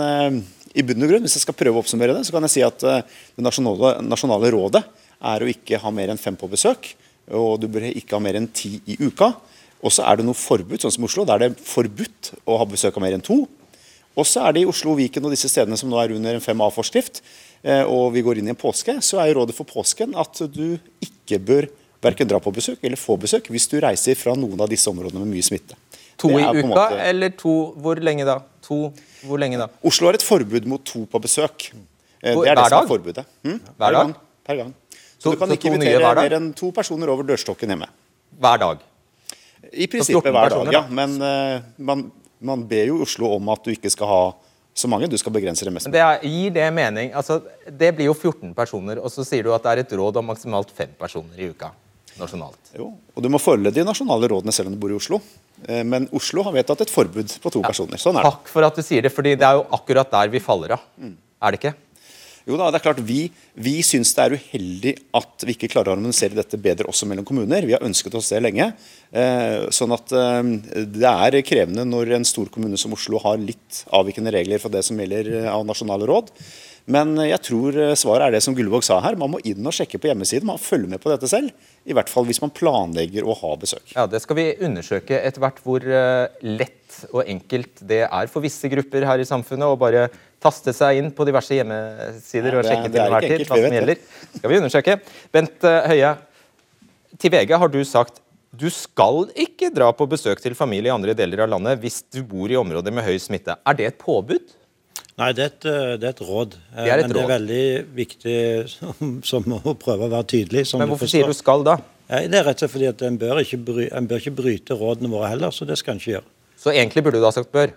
i bunn og grunn, hvis jeg skal prøve å oppsummere det, så kan jeg si at eh, det nasjonale, nasjonale rådet er å ikke ha mer enn fem på besøk. Og du bør ikke ha mer enn ti i uka. Og så er det noe forbud, sånn som Oslo. Da er det forbudt å ha besøk av mer enn to. Og så er det i Oslo, Viken og disse stedene som nå er under en 5A-forskrift, eh, og vi går inn i en påske, så er rådet for påsken at du ikke bør verken dra på besøk eller få besøk hvis du reiser fra noen av disse områdene med mye smitte. To i uka, måte... eller to Hvor lenge da? To hvor lenge da? Oslo har et forbud mot to på besøk. Eh, det er det som er forbudet. Hm? Hver dag? Per gang. Så, så du kan ikke invitere mer enn to personer over dørstokken hjemme. Hver dag? I prinsippet hver dag, ja. Men uh, man, man, ber jo Oslo om at du ikke skal ha så mange. Du skal begrense det mest. Det er, gir det mening? Altså, det blir jo 14 personer, og så sier du at det er et råd om maksimalt fem personer i uka nasjonalt. Jo, og du må følge de nasjonale rådene selv om du bor i Oslo. Eh, men Oslo har vedtatt et forbud på to ja. personer. Sånn er det. Takk for at du sier det, fordi det er jo akkurat der vi faller av. Mm. Er det ikke? Jo da, det er klart Vi, vi syns det er uheldig at vi ikke klarer å harmonisere dette bedre også mellom kommuner. Vi har ønsket oss det lenge. Eh, sånn at eh, Det er krevende når en stor kommune som Oslo har litt avvikende regler for det som gjelder av nasjonale råd. Men jeg tror svaret er det som Gullvåg sa her. Man må inn og sjekke på hjemmesiden. Man følger med på dette selv. I hvert fall hvis man planlegger å ha besøk. Ja, Det skal vi undersøke etter hvert hvor eh, lett og enkelt det er for visse grupper her i samfunnet å bare taste seg inn på diverse hjemmesider ja, og sjekke til enhver tid hva som gjelder. Det skal vi undersøke. Bent eh, Høie, til VG har du sagt du skal ikke dra på besøk til familie i andre deler av landet hvis du bor i områder med høy smitte. Er det et påbud? Nei, det er et, eh, det er et råd. Det er et Men det er veldig viktig som, som å prøve å være tydelig. Men hvorfor sier du 'skal' da? Det er rett og slett fordi at en bør, bry, en bør, ikke bryte rådene våre heller, så det skal en ikke gjøre. Så egentlig burde du da sagt bør?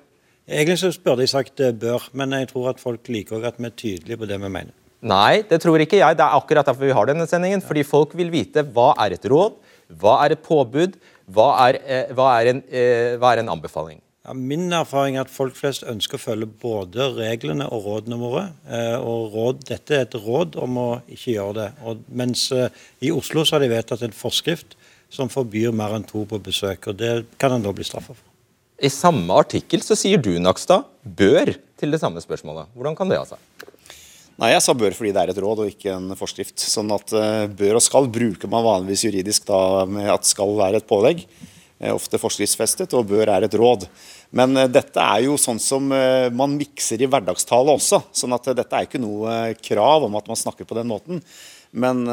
Egentlig så burde jeg sagt eh, bør, men jeg tror at folk liker også at vi er tydelige på det vi mener. Nei, det tror ikke jeg. Det er akkurat derfor vi har denne sendingen. Fordi folk vil vite hva er et råd, hva er et påbud, hva er, eh, hva er, en, eh, hva er en anbefaling. Ja, min erfaring er at folk flest ønsker å følge både reglene og rådene våre. Eh, og råd, Dette er et råd om å ikke gjøre det. Og mens eh, I Oslo så har de vedtatt en forskrift som forbyr mer enn to på besøk. og Det kan en da bli straffa for. I samme artikkel så sier du, Nakstad, bør til det samme spørsmålet. Hvordan kan det ha seg? Nei, jeg sa bør fordi det er et råd og ikke en forskrift. Sånn at uh, bør og skal bruker man vanligvis juridisk da med at skal være et pålegg. Uh, ofte forskriftsfestet, og bør er et råd. Men uh, dette er jo sånn som man mikser i hverdagstale også. sånn at dette er ikke noe krav om at man snakker på den måten. Men,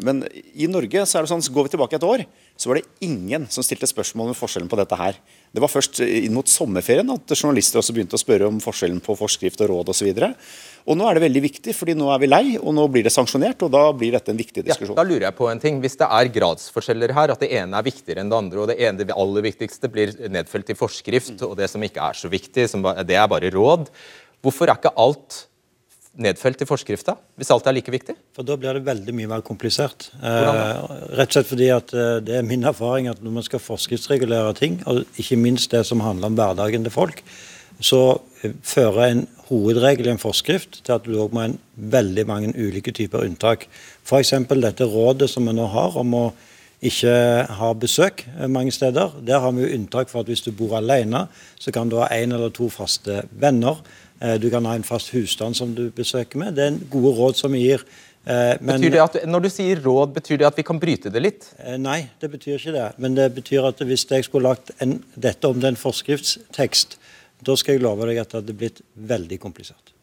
men i Norge så er det sånn, så går vi tilbake et år, så var det ingen som stilte spørsmål om forskjellen på dette her. Det var først inn mot sommerferien at journalister også begynte å spørre om forskjellen på forskrift og råd osv. Og, og nå er det veldig viktig, fordi nå er vi lei, og nå blir det sanksjonert. Og da blir dette en viktig diskusjon. Ja, da lurer jeg på en ting. Hvis det er gradsforskjeller her, at det ene er viktigere enn det andre, og det ene, det aller viktigste blir nedfelt i forskrift, og det som ikke er så viktig, det er bare råd, hvorfor er ikke alt nedfelt i forskrifta, hvis alt er like viktig? For Da blir det veldig mye mer komplisert. Eh, rett og slett fordi at eh, Det er min erfaring at når man skal forskriftsregulere ting, og ikke minst det som handler om hverdagen til folk, så eh, fører en hovedregel i en forskrift til at du òg må ha en veldig mange ulike typer unntak. F.eks. dette rådet som vi nå har om å ikke ha besøk eh, mange steder. Der har vi jo unntak for at hvis du bor alene, så kan du ha én eller to faste venner. Eh, du kan ha en fast husstand som du besøker med. Det er en gode råd som vi gir. Eh, men, betyr det at, når du sier råd, betyr det at vi kan bryte det litt? Eh, nei, det betyr ikke det. Men det betyr at hvis jeg skulle lagt en, dette om til en forskriftstekst, da skal jeg love deg at det hadde blitt veldig komplisert.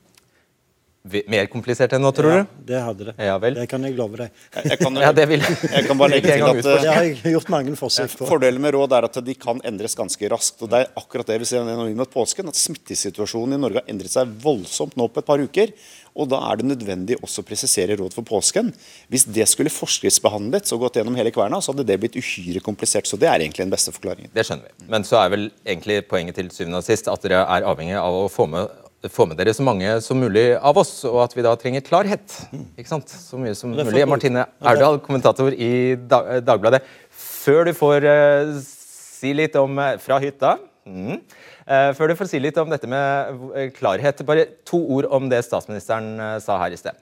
Mer komplisert enn nå, tror ja, du? det hadde det. Ja, det kan jeg love deg. Jeg kan, ja, det vil jeg kan bare legge til at Det har jeg gjort mange forsøk på. Fordelen med råd er at de kan endres ganske raskt. og Det er akkurat det vi ser nå inn mot påsken, at smittesituasjonen i Norge har endret seg voldsomt nå på et par uker. og Da er det nødvendig også å presisere råd for påsken. Hvis det skulle forskriftsbehandlet og gått gjennom hele kverna, så hadde det blitt uhyre komplisert. så Det er egentlig den beste forklaringen. Det skjønner vi. Men så er vel egentlig poenget til syvende og sist at dere er avhengig av å få med få med dere så mange som mulig av oss, og at vi da trenger klarhet. ikke sant? Så mye som mulig. Martine Aurdal, kommentator i Dagbladet. Før du får uh, si litt om uh, Fra hytta. Mm. Uh, før du får si litt om dette med klarhet, bare to ord om det statsministeren sa her i sted.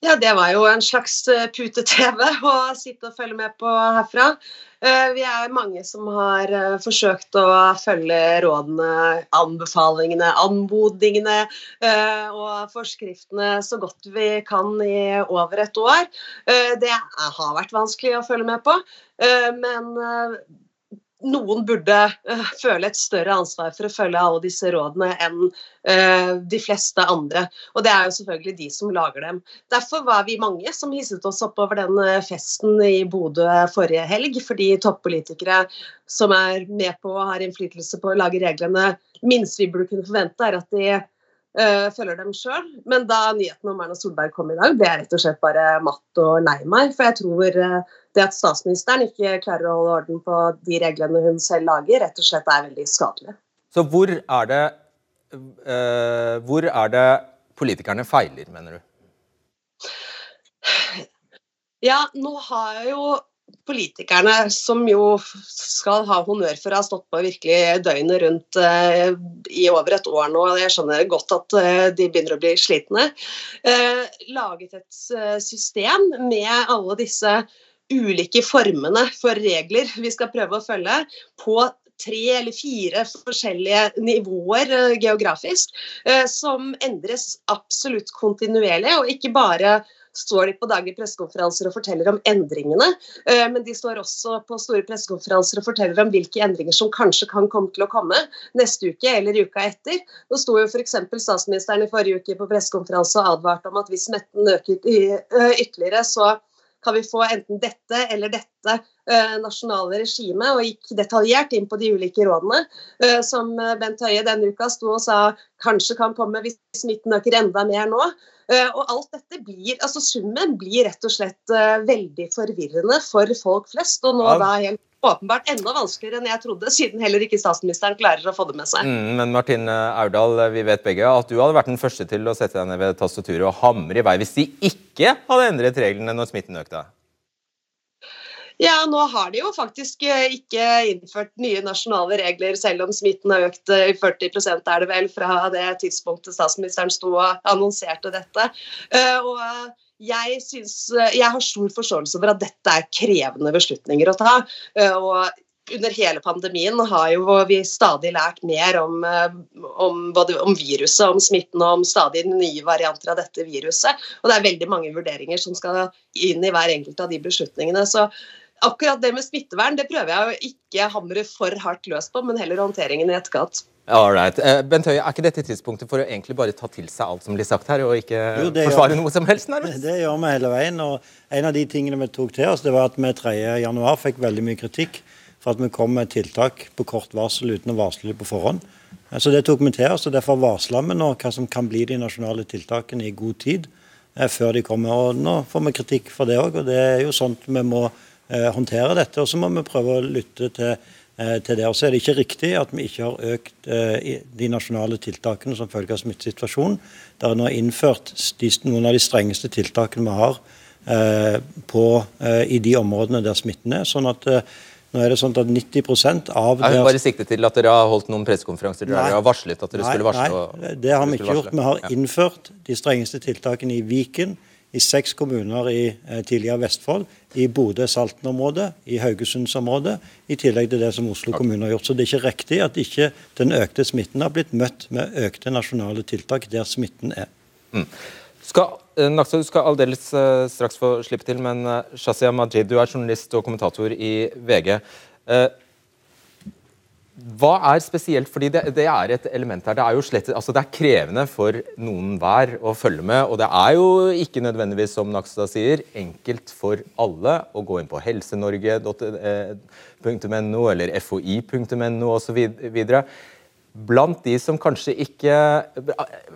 Ja, det var jo en slags pute-TV å sitte og følge med på herfra. Eh, vi er mange som har eh, forsøkt å følge rådene, anbefalingene, anmodningene eh, og forskriftene så godt vi kan i over et år. Det har vært vanskelig å følge med på, men noen burde uh, føle et større ansvar for å følge alle disse rådene enn uh, de fleste andre. Og det er jo selvfølgelig de som lager dem. Derfor var vi mange som hisset oss opp over den uh, festen i Bodø forrige helg, fordi toppolitikere som er med på og har innflytelse på å lage reglene, minst vi burde kunne forvente, er at de Uh, følger dem sjøl. Men da nyheten om Erna Solberg kom i dag, ble jeg rett og slett bare matt og lei meg. For jeg tror uh, det at statsministeren ikke klarer å holde orden på de reglene hun selv lager, rett og slett er veldig skadelig. Så hvor er det, uh, hvor er det politikerne feiler, mener du? Ja, nå har jo politikerne, som jo skal ha honnør for å ha stått på virkelig døgnet rundt eh, i over et år nå, jeg skjønner godt at eh, de begynner å bli slitne, eh, laget et system med alle disse ulike formene for regler vi skal prøve å følge, på tre eller fire forskjellige nivåer geografisk, som endres absolutt kontinuerlig, og ikke bare står de på daglige pressekonferanser og forteller om endringene. Eh, men de står også på store pressekonferanser og forteller om hvilke endringer som kanskje kan komme til å komme neste uke eller uka etter. Nå sto jo f.eks. statsministeren i forrige uke på pressekonferanse og advarte om at hvis smitten øker ytterligere, så kan vi få enten dette eller dette eh, nasjonale regimet og gikk detaljert inn på de ulike rådene. Eh, som Bent Høie denne uka sto og sa kanskje kan komme hvis smitten øker enda mer nå. Og alt dette blir, altså Summen blir rett og slett veldig forvirrende for folk flest. Og nå ja. da helt åpenbart enda vanskeligere enn jeg trodde, siden heller ikke statsministeren klarer å få det med seg. Mm, men Martin Aurdal, vi vet begge at du hadde vært den første til å sette deg ned ved tastaturet og hamre i vei hvis de ikke hadde endret reglene når smitten økte? Ja, nå har de jo faktisk eh, ikke innført nye nasjonale regler, selv om smitten har økt eh, i 40 er det vel, fra det tidspunktet statsministeren sto og annonserte dette. Eh, og jeg, synes, jeg har stor forståelse for at dette er krevende beslutninger å ta. Og under hele pandemien har jo vi stadig lært mer om, om, både om viruset, om smitten og om stadig nye varianter av dette viruset. Og det er veldig mange vurderinger som skal inn i hver enkelt av de beslutningene. Så akkurat det med smittevern det prøver jeg å ikke hamre for hardt løs på, men heller håndteringen i etterkant. Alright. Uh, Bent Høie, er ikke dette tidspunktet for å egentlig bare ta til seg alt som blir sagt her, og ikke jo, forsvare gjør, noe som helst? nærmest? Det, gjør vi hele veien. og En av de tingene vi tok til oss, det var at vi 3.1 fikk veldig mye kritikk for at vi kom med tiltak på kort varsel uten å varsle det på forhånd. Eh, så Det tok vi til oss, og derfor varsla vi nå hva som kan bli de nasjonale tiltakene i god tid eh, før de kommer. og Nå får vi kritikk for det òg, og det er jo sånt vi må Eh, håndtere dette. Og så må vi prøve å lytte til, eh, til det. Og så er det ikke riktig at vi ikke har økt eh, de nasjonale tiltakene som følge av smittesituasjonen. Det er nå innført noen av de strengeste tiltakene vi har på, i de områdene der smitten er. sånn at nå er det sånn at 90% av Jeg vil bare sikte til at dere har holdt noen pressekonferanser der dere har varslet at dere nei, skulle varsle? Nei, det har vi ikke gjort. Vi har innført de strengeste tiltakene i Viken, i seks kommuner i eh, tidligere Vestfold, i Bodø-Salten-området, i Haugesundsområdet, i tillegg til det som Oslo kommune har gjort. Så det er ikke riktig at ikke den økte smitten har blitt møtt med økte nasjonale tiltak der smitten er. Mm. Skal, eh, Naksa, du skal aldeles uh, straks få slippe til, men uh, Shazia Majid, du er journalist og kommentator i VG. Uh, hva er spesielt, fordi det, det, er et element her. Det er jo slett, altså det er krevende for noen hver å følge med. Og det er jo ikke nødvendigvis, som Nakstad sier, enkelt for alle å gå inn på helsenorge.no eller foi.no osv. Blant de som kanskje ikke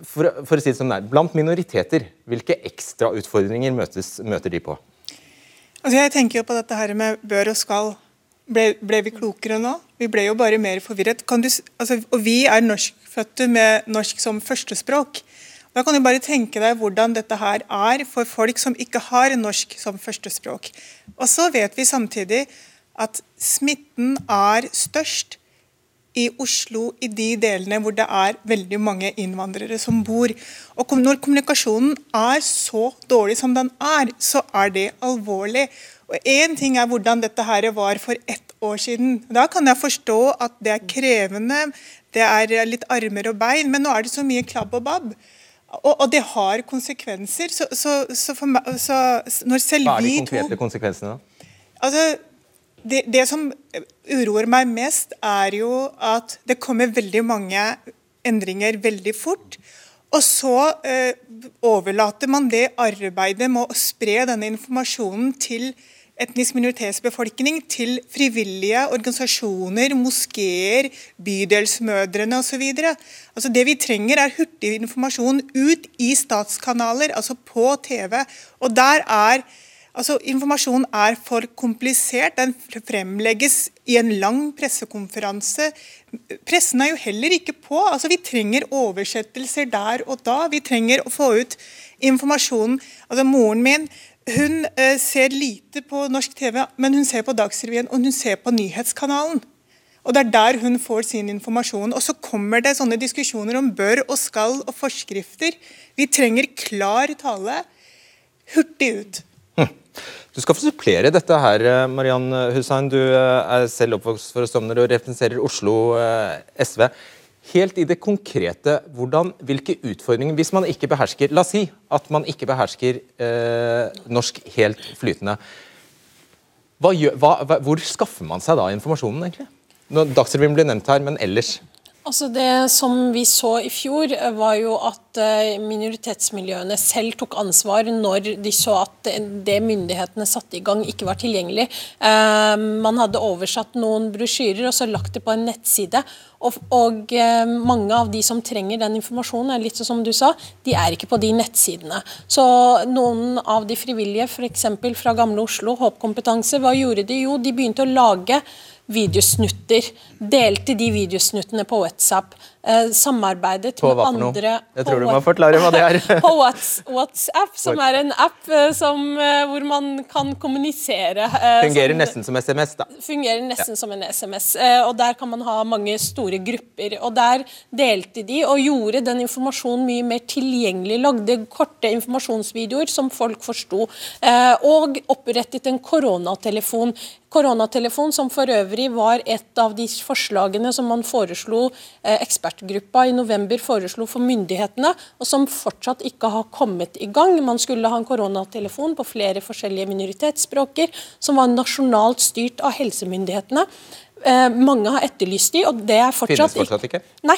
for, for, å si det som det er, blant minoriteter, hvilke ekstrautfordringer møter de på? Altså jeg tenker jo på dette her med bør og skal ble, ble, vi klokere nå? Vi ble jo bare mer forvirret. Du, altså, og vi er norskfødte med norsk som førstespråk. Da kan du bare tenke deg hvordan dette her er for folk som ikke har norsk som førstespråk. Og så vet vi samtidig at smitten er størst i Oslo, i de delene hvor det er veldig mange innvandrere som bor. Og når kommunikasjonen er så dårlig som den er, så er det alvorlig. Og Én ting er hvordan dette her var for ett år siden. Da kan jeg forstå at det er krevende, det er litt armer og bein, men nå er det så mye klabb og babb. Og, og det har konsekvenser. Så, så, så, meg, så når selv Hva er de konkrete konsekvensene, da? Altså, det, det, som uroer meg mest, er jo at det kommer veldig mange endringer veldig fort. Og så eh, overlater man det arbeidet med å spre denne informasjonen til etnisk minoritetsbefolkning til frivillige organisasjoner, moskeer, bydelsmødrene osv. Altså det vi trenger, er hurtig informasjon ut i statskanaler, altså på TV. Og der er Altså, Informasjonen er for komplisert. Den fremlegges i en lang pressekonferanse. Pressen er jo heller ikke på. Altså, Vi trenger oversettelser der og da. Vi trenger å få ut informasjonen. Altså, Moren min hun eh, ser lite på norsk TV, men hun ser på Dagsrevyen og hun ser på nyhetskanalen. Og Det er der hun får sin informasjon. Og Så kommer det sånne diskusjoner om bør og skal og forskrifter. Vi trenger klar tale hurtig ut. Hm. Du skal få supplere dette her, eh, Mariann Hussein. Du eh, er selv oppvokst for Stovner og representerer Oslo SV helt i det konkrete, hvordan, hvilke utfordringer Hvis man ikke behersker La oss si at man ikke behersker eh, norsk helt flytende. Hva gjør, hva, hvor skaffer man seg da informasjonen, egentlig? Dagsrevyen blir nevnt her, men ellers? Altså Det som vi så i fjor, var jo at eh, minoritetsmiljøene selv tok ansvar når de så at det myndighetene satte i gang, ikke var tilgjengelig. Eh, man hadde oversatt noen brosjyrer og så lagt det på en nettside. Og, og, eh, mange av de som trenger den informasjonen, litt som du sa, de er ikke på de nettsidene. Så noen av de frivillige, f.eks. fra Gamle Oslo, Håpkompetanse, hva gjorde de? Jo, de begynte å lage videosnutter. Delte de videosnuttene på WhatsApp. Eh, samarbeidet på med andre Jeg tror du må forklare hva det er. på WhatsApp, som er en app eh, som, eh, hvor man kan kommunisere. eh, Fungerer som- nesten som SMS, da. fungerer nesten som en SMS. eh, og Der kan man ha mange store grupper. og Der delte de og gjorde den informasjonen mye mer tilgjengelig. Lagde korte informasjonsvideoer som folk forsto. Og opprettet en koronatelefon. Koronatelefon som for øvrig var et av de forslagene som man foreslo, eh, ekspertgruppa i november foreslo for myndighetene, og som fortsatt ikke har kommet i gang. Man skulle ha en koronatelefon på flere forskjellige minoritetsspråker, som var nasjonalt styrt av helsemyndighetene. Eh, mange har etterlyst de, og det er fortsatt, Finnes fortsatt ikke? Nei.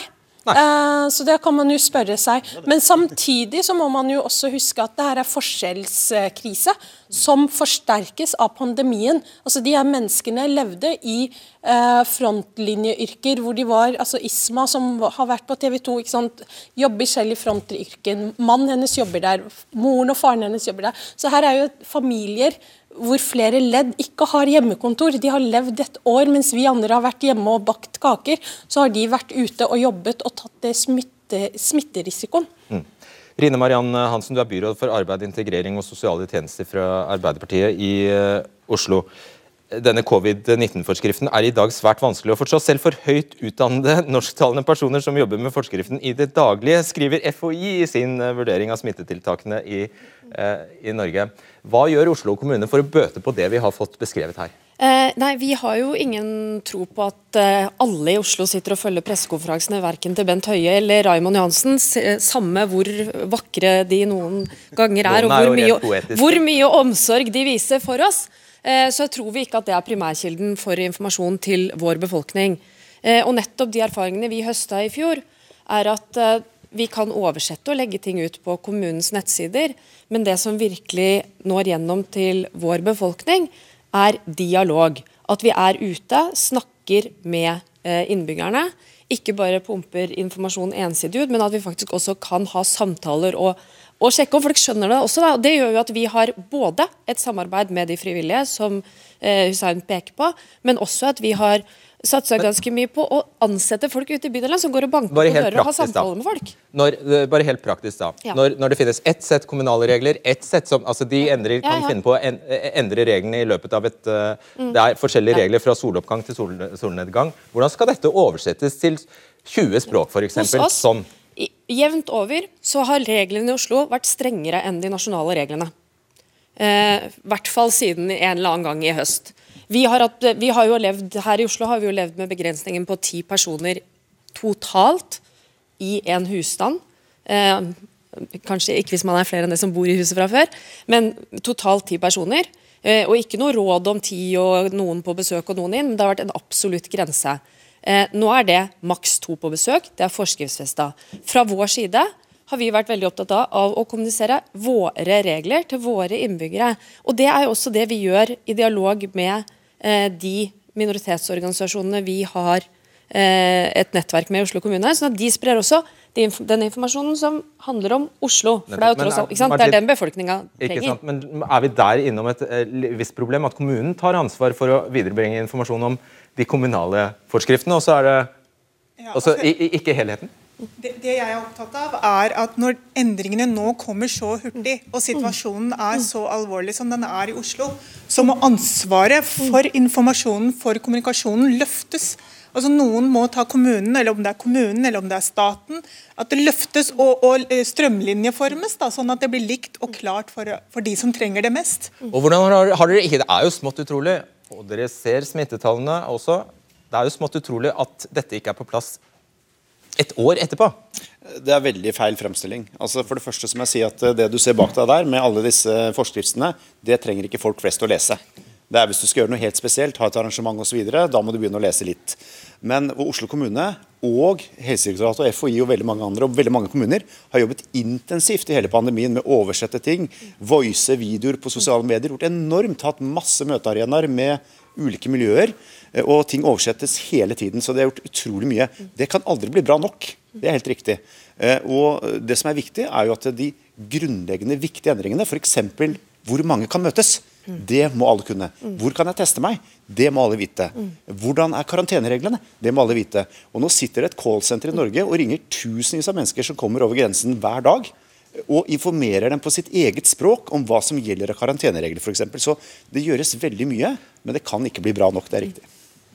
Eh, så det kan man jo spørre seg. Men samtidig så må man jo også huske at det her er forskjellskrise som forsterkes av pandemien. Altså De her menneskene levde i eh, frontlinjeyrker hvor de var altså Isma, som har vært på TV 2, ikke sant? jobber selv i frontyrken. Mannen hennes jobber der, moren og faren hennes jobber der. Så her er jo familier hvor flere ledd ikke har hjemmekontor. De har levd et år, mens vi andre har vært hjemme og bakt kaker. Så har de vært ute og jobbet og tatt det smitte, smitterisikoen. Mm. Rine Mariann Hansen, du er byråd for arbeid, integrering og sosiale tjenester fra Arbeiderpartiet i eh, Oslo. Denne covid-19-forskriften er i dag svært vanskelig å forstå, selv for høyt utdannede norsktalende personer som jobber med forskriften i det daglige, skriver FHI i sin eh, vurdering av smittetiltakene i, eh, i Norge. Hva gjør Oslo kommune for å bøte på det vi har fått beskrevet her? Eh, nei, Vi har jo ingen tro på at eh, alle i Oslo sitter og følger pressekonferansene verken til Bent Høie eller Raymond Johansen, eh, samme hvor vakre de noen ganger er, og er hvor mye, hvor mye omsorg de viser for oss. Eh, så tror vi ikke at det er primærkilden for informasjon til vår befolkning. Eh, og nettopp de erfaringene vi høsta i fjor, er at eh, vi kan oversette og legge ting ut på kommunens nettsider, men det som virkelig når gjennom til vår befolkning, er dialog. At vi er ute, snakker med eh, innbyggerne. Ikke bare pumper informasjon ensidig ut, men at vi faktisk også kan ha samtaler og, og sjekke om folk skjønner det også. Da. Det gjør jo at vi har både et samarbeid med de frivillige, som eh, Hussein peker på, men også at vi har satsa ganske mye på å ansette folk ute i bydelen som går og banker på dører og har samtale samtaler med folk. Når, eh, bare helt praktisk da. Ja. Når, når det finnes ett sett kommunale regler, ett sett som altså de endrer, kan ja. finne på å en, eh, endre reglene i løpet av et eh, Mm. Det er forskjellige Ja. regler fra soloppgang til sol, solnedgang. Hvordan skal dette oversettes til 20 språk, f.eks.? Sånn. jevnt over, så har reglene i Oslo vært strengere enn de nasjonale reglene. Eh, I hvert fall siden en eller annen gang i høst. Vi har, hatt, vi har jo levd, Her i Oslo har vi jo levd med begrensningen på ti personer totalt i en husstand. Eh, kanskje ikke hvis man er flere enn det som bor i huset fra før, men totalt ti personer. Eh, og ikke noe råd om ti og noen på besøk og noen inn, men det har vært en absolutt grense. Eh, nå er det maks to på besøk, det er forskriftsfesta. Fra vår side har vi vært veldig opptatt av, å kommunisere våre regler til våre innbyggere. Og det er jo også det vi gjør i dialog med eh, de minoritetsorganisasjonene vi har eh, et nettverk med i Oslo kommune. sånn at de sprer også den informasjonen som handler om Oslo. For det er jo tross er- alt, ikke sant? Det er den befolkninga Ikke trenger. Men er vi der innom et eh, visst problem? At kommunen tar ansvar for å viderebringe informasjon om de kommunale forskriftene, og så er det altså, i, i, ikke helheten? Det, det jeg er opptatt av, er at når endringene nå kommer så hurtig, og situasjonen er så alvorlig som den er i Oslo, så må ansvaret for informasjonen, for kommunikasjonen, løftes. Altså Noen må ta kommunen, eller om det er kommunen eller om det er staten. At det løftes og, og eh, strømlinjeformes, da, sånn at det blir likt og klart for, for de som trenger det mest. Og hvordan har, har dere ikke, Det er jo smått utrolig, og dere ser smittetallene også. Det er jo smått utrolig at dette ikke er på plass et år etterpå. Det er veldig feil fremstilling. Altså for Det første som jeg sier at eh, det du ser bak deg der, med alle disse forskriftene, det trenger ikke folk flest å lese. Det er hvis du skal gjøre noe helt spesielt, ha et arrangement osv. Da må du begynne å lese litt. Men Oslo kommune og Helsedirektoratet og FHI og veldig mange andre og veldig mange kommuner har jobbet intensivt i hele pandemien med å oversette ting, voice videoer på sosiale medier. Gjort enormt, hatt masse møtearenaer med ulike miljøer. Eh, Og ting oversettes hele tiden. Så det er gjort utrolig mye. Det kan aldri bli bra nok. Det er helt riktig. Eh, Og det som er viktig, er jo at de grunnleggende viktige endringene, f.eks. hvor mange kan møtes, det må alle kunne. Hvor kan jeg teste meg? Det må alle vite. Hvordan er karantenereglene? Det må alle vite. Og Nå sitter det et callsenter i Norge og ringer tusenvis av mennesker som kommer over grensen hver dag. Og informerer dem på sitt eget språk om hva som gjelder av karanteneregler f.eks. Så det gjøres veldig mye, men det kan ikke bli bra nok. Det er riktig.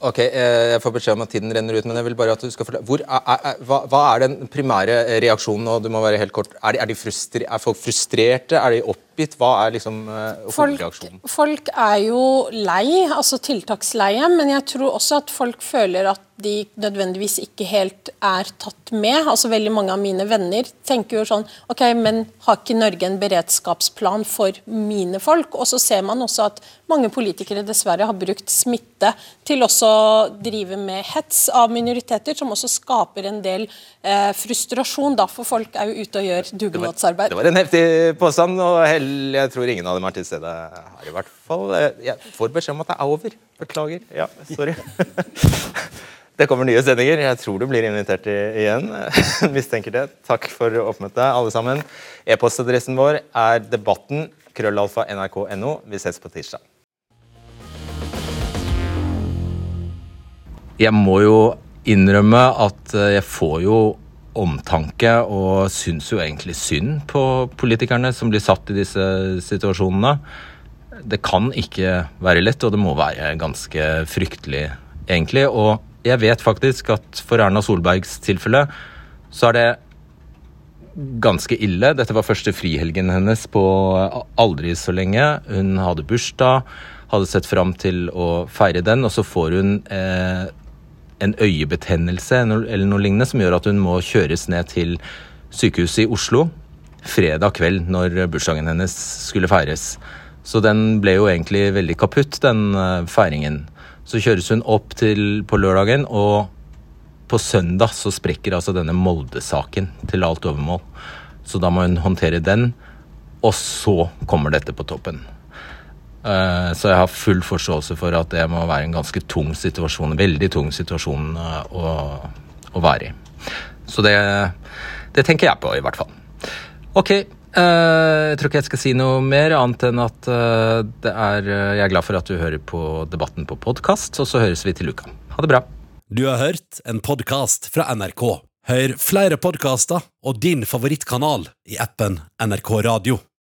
Ok, eh, Jeg får beskjed om at tiden renner ut, men jeg vil bare at du skal fortelle. Hvor er, er, hva, hva er den primære reaksjonen? nå? du må være helt kort. Er, de, er, de frustre, er folk frustrerte? Er de oppgitt? Hva er liksom eh, Folk, folk er jo lei, altså tiltaksleie, men jeg tror også at folk føler at de nødvendigvis ikke helt er tatt med. Altså Veldig mange av mine venner tenker jo sånn OK, men har ikke Norge en beredskapsplan for mine folk? Og så ser man også at mange politikere dessverre har brukt smitte til også å drive med hets av minoriteter, som også skaper en del eh, frustrasjon, da, for folk er jo ute og gjør dugnadsarbeid. Det var en heftig påstand, og hell, jeg tror ingen av dem er til stede her. i hvert fall. Jeg får beskjed om at det er over. Beklager. Ja, sorry. Det kommer nye sendinger. Jeg tror du blir invitert igjen. Mistenker det. Takk for oppmøtet, alle sammen. E-postadressen vår er debatten krøllalfa nrk.no. Vi ses på tirsdag. Jeg må jo innrømme at eh, jeg får jo omtanke og syns jo egentlig synd på politikerne som blir satt i disse situasjonene. Det kan ikke være lett, og det må være ganske fryktelig, egentlig. Og jeg vet faktisk at for Erna Solbergs tilfelle så er det ganske ille. Dette var første frihelgen hennes på aldri så lenge. Hun hadde bursdag, hadde sett fram til å feire den, og så får hun eh, en øyebetennelse eller noe lignende som gjør at hun må kjøres ned til sykehuset i Oslo fredag kveld når bursdagen hennes skulle feires. Så den ble jo egentlig veldig kaputt, den eh, feiringen. Så kjøres hun opp til på lørdagen, og på søndag så sprekker altså denne Molde-saken til alt overmål. Så da må hun håndtere den, og så kommer dette på toppen. Eh, Så jeg har full forståelse for at det må være en ganske tung situasjon, en veldig tung situasjon eh, å, å være i. Så det, det tenker jeg på, i hvert fall. Ok, eh, jeg tror ikke jeg skal si noe mer, annet enn at er, jeg er glad for at du hører på debatten på podkast, og så høres vi til uka. Ha det bra. Du har hørt en podkast fra NRK. Hør flere podkaster og din favorittkanal i appen NRK Radio.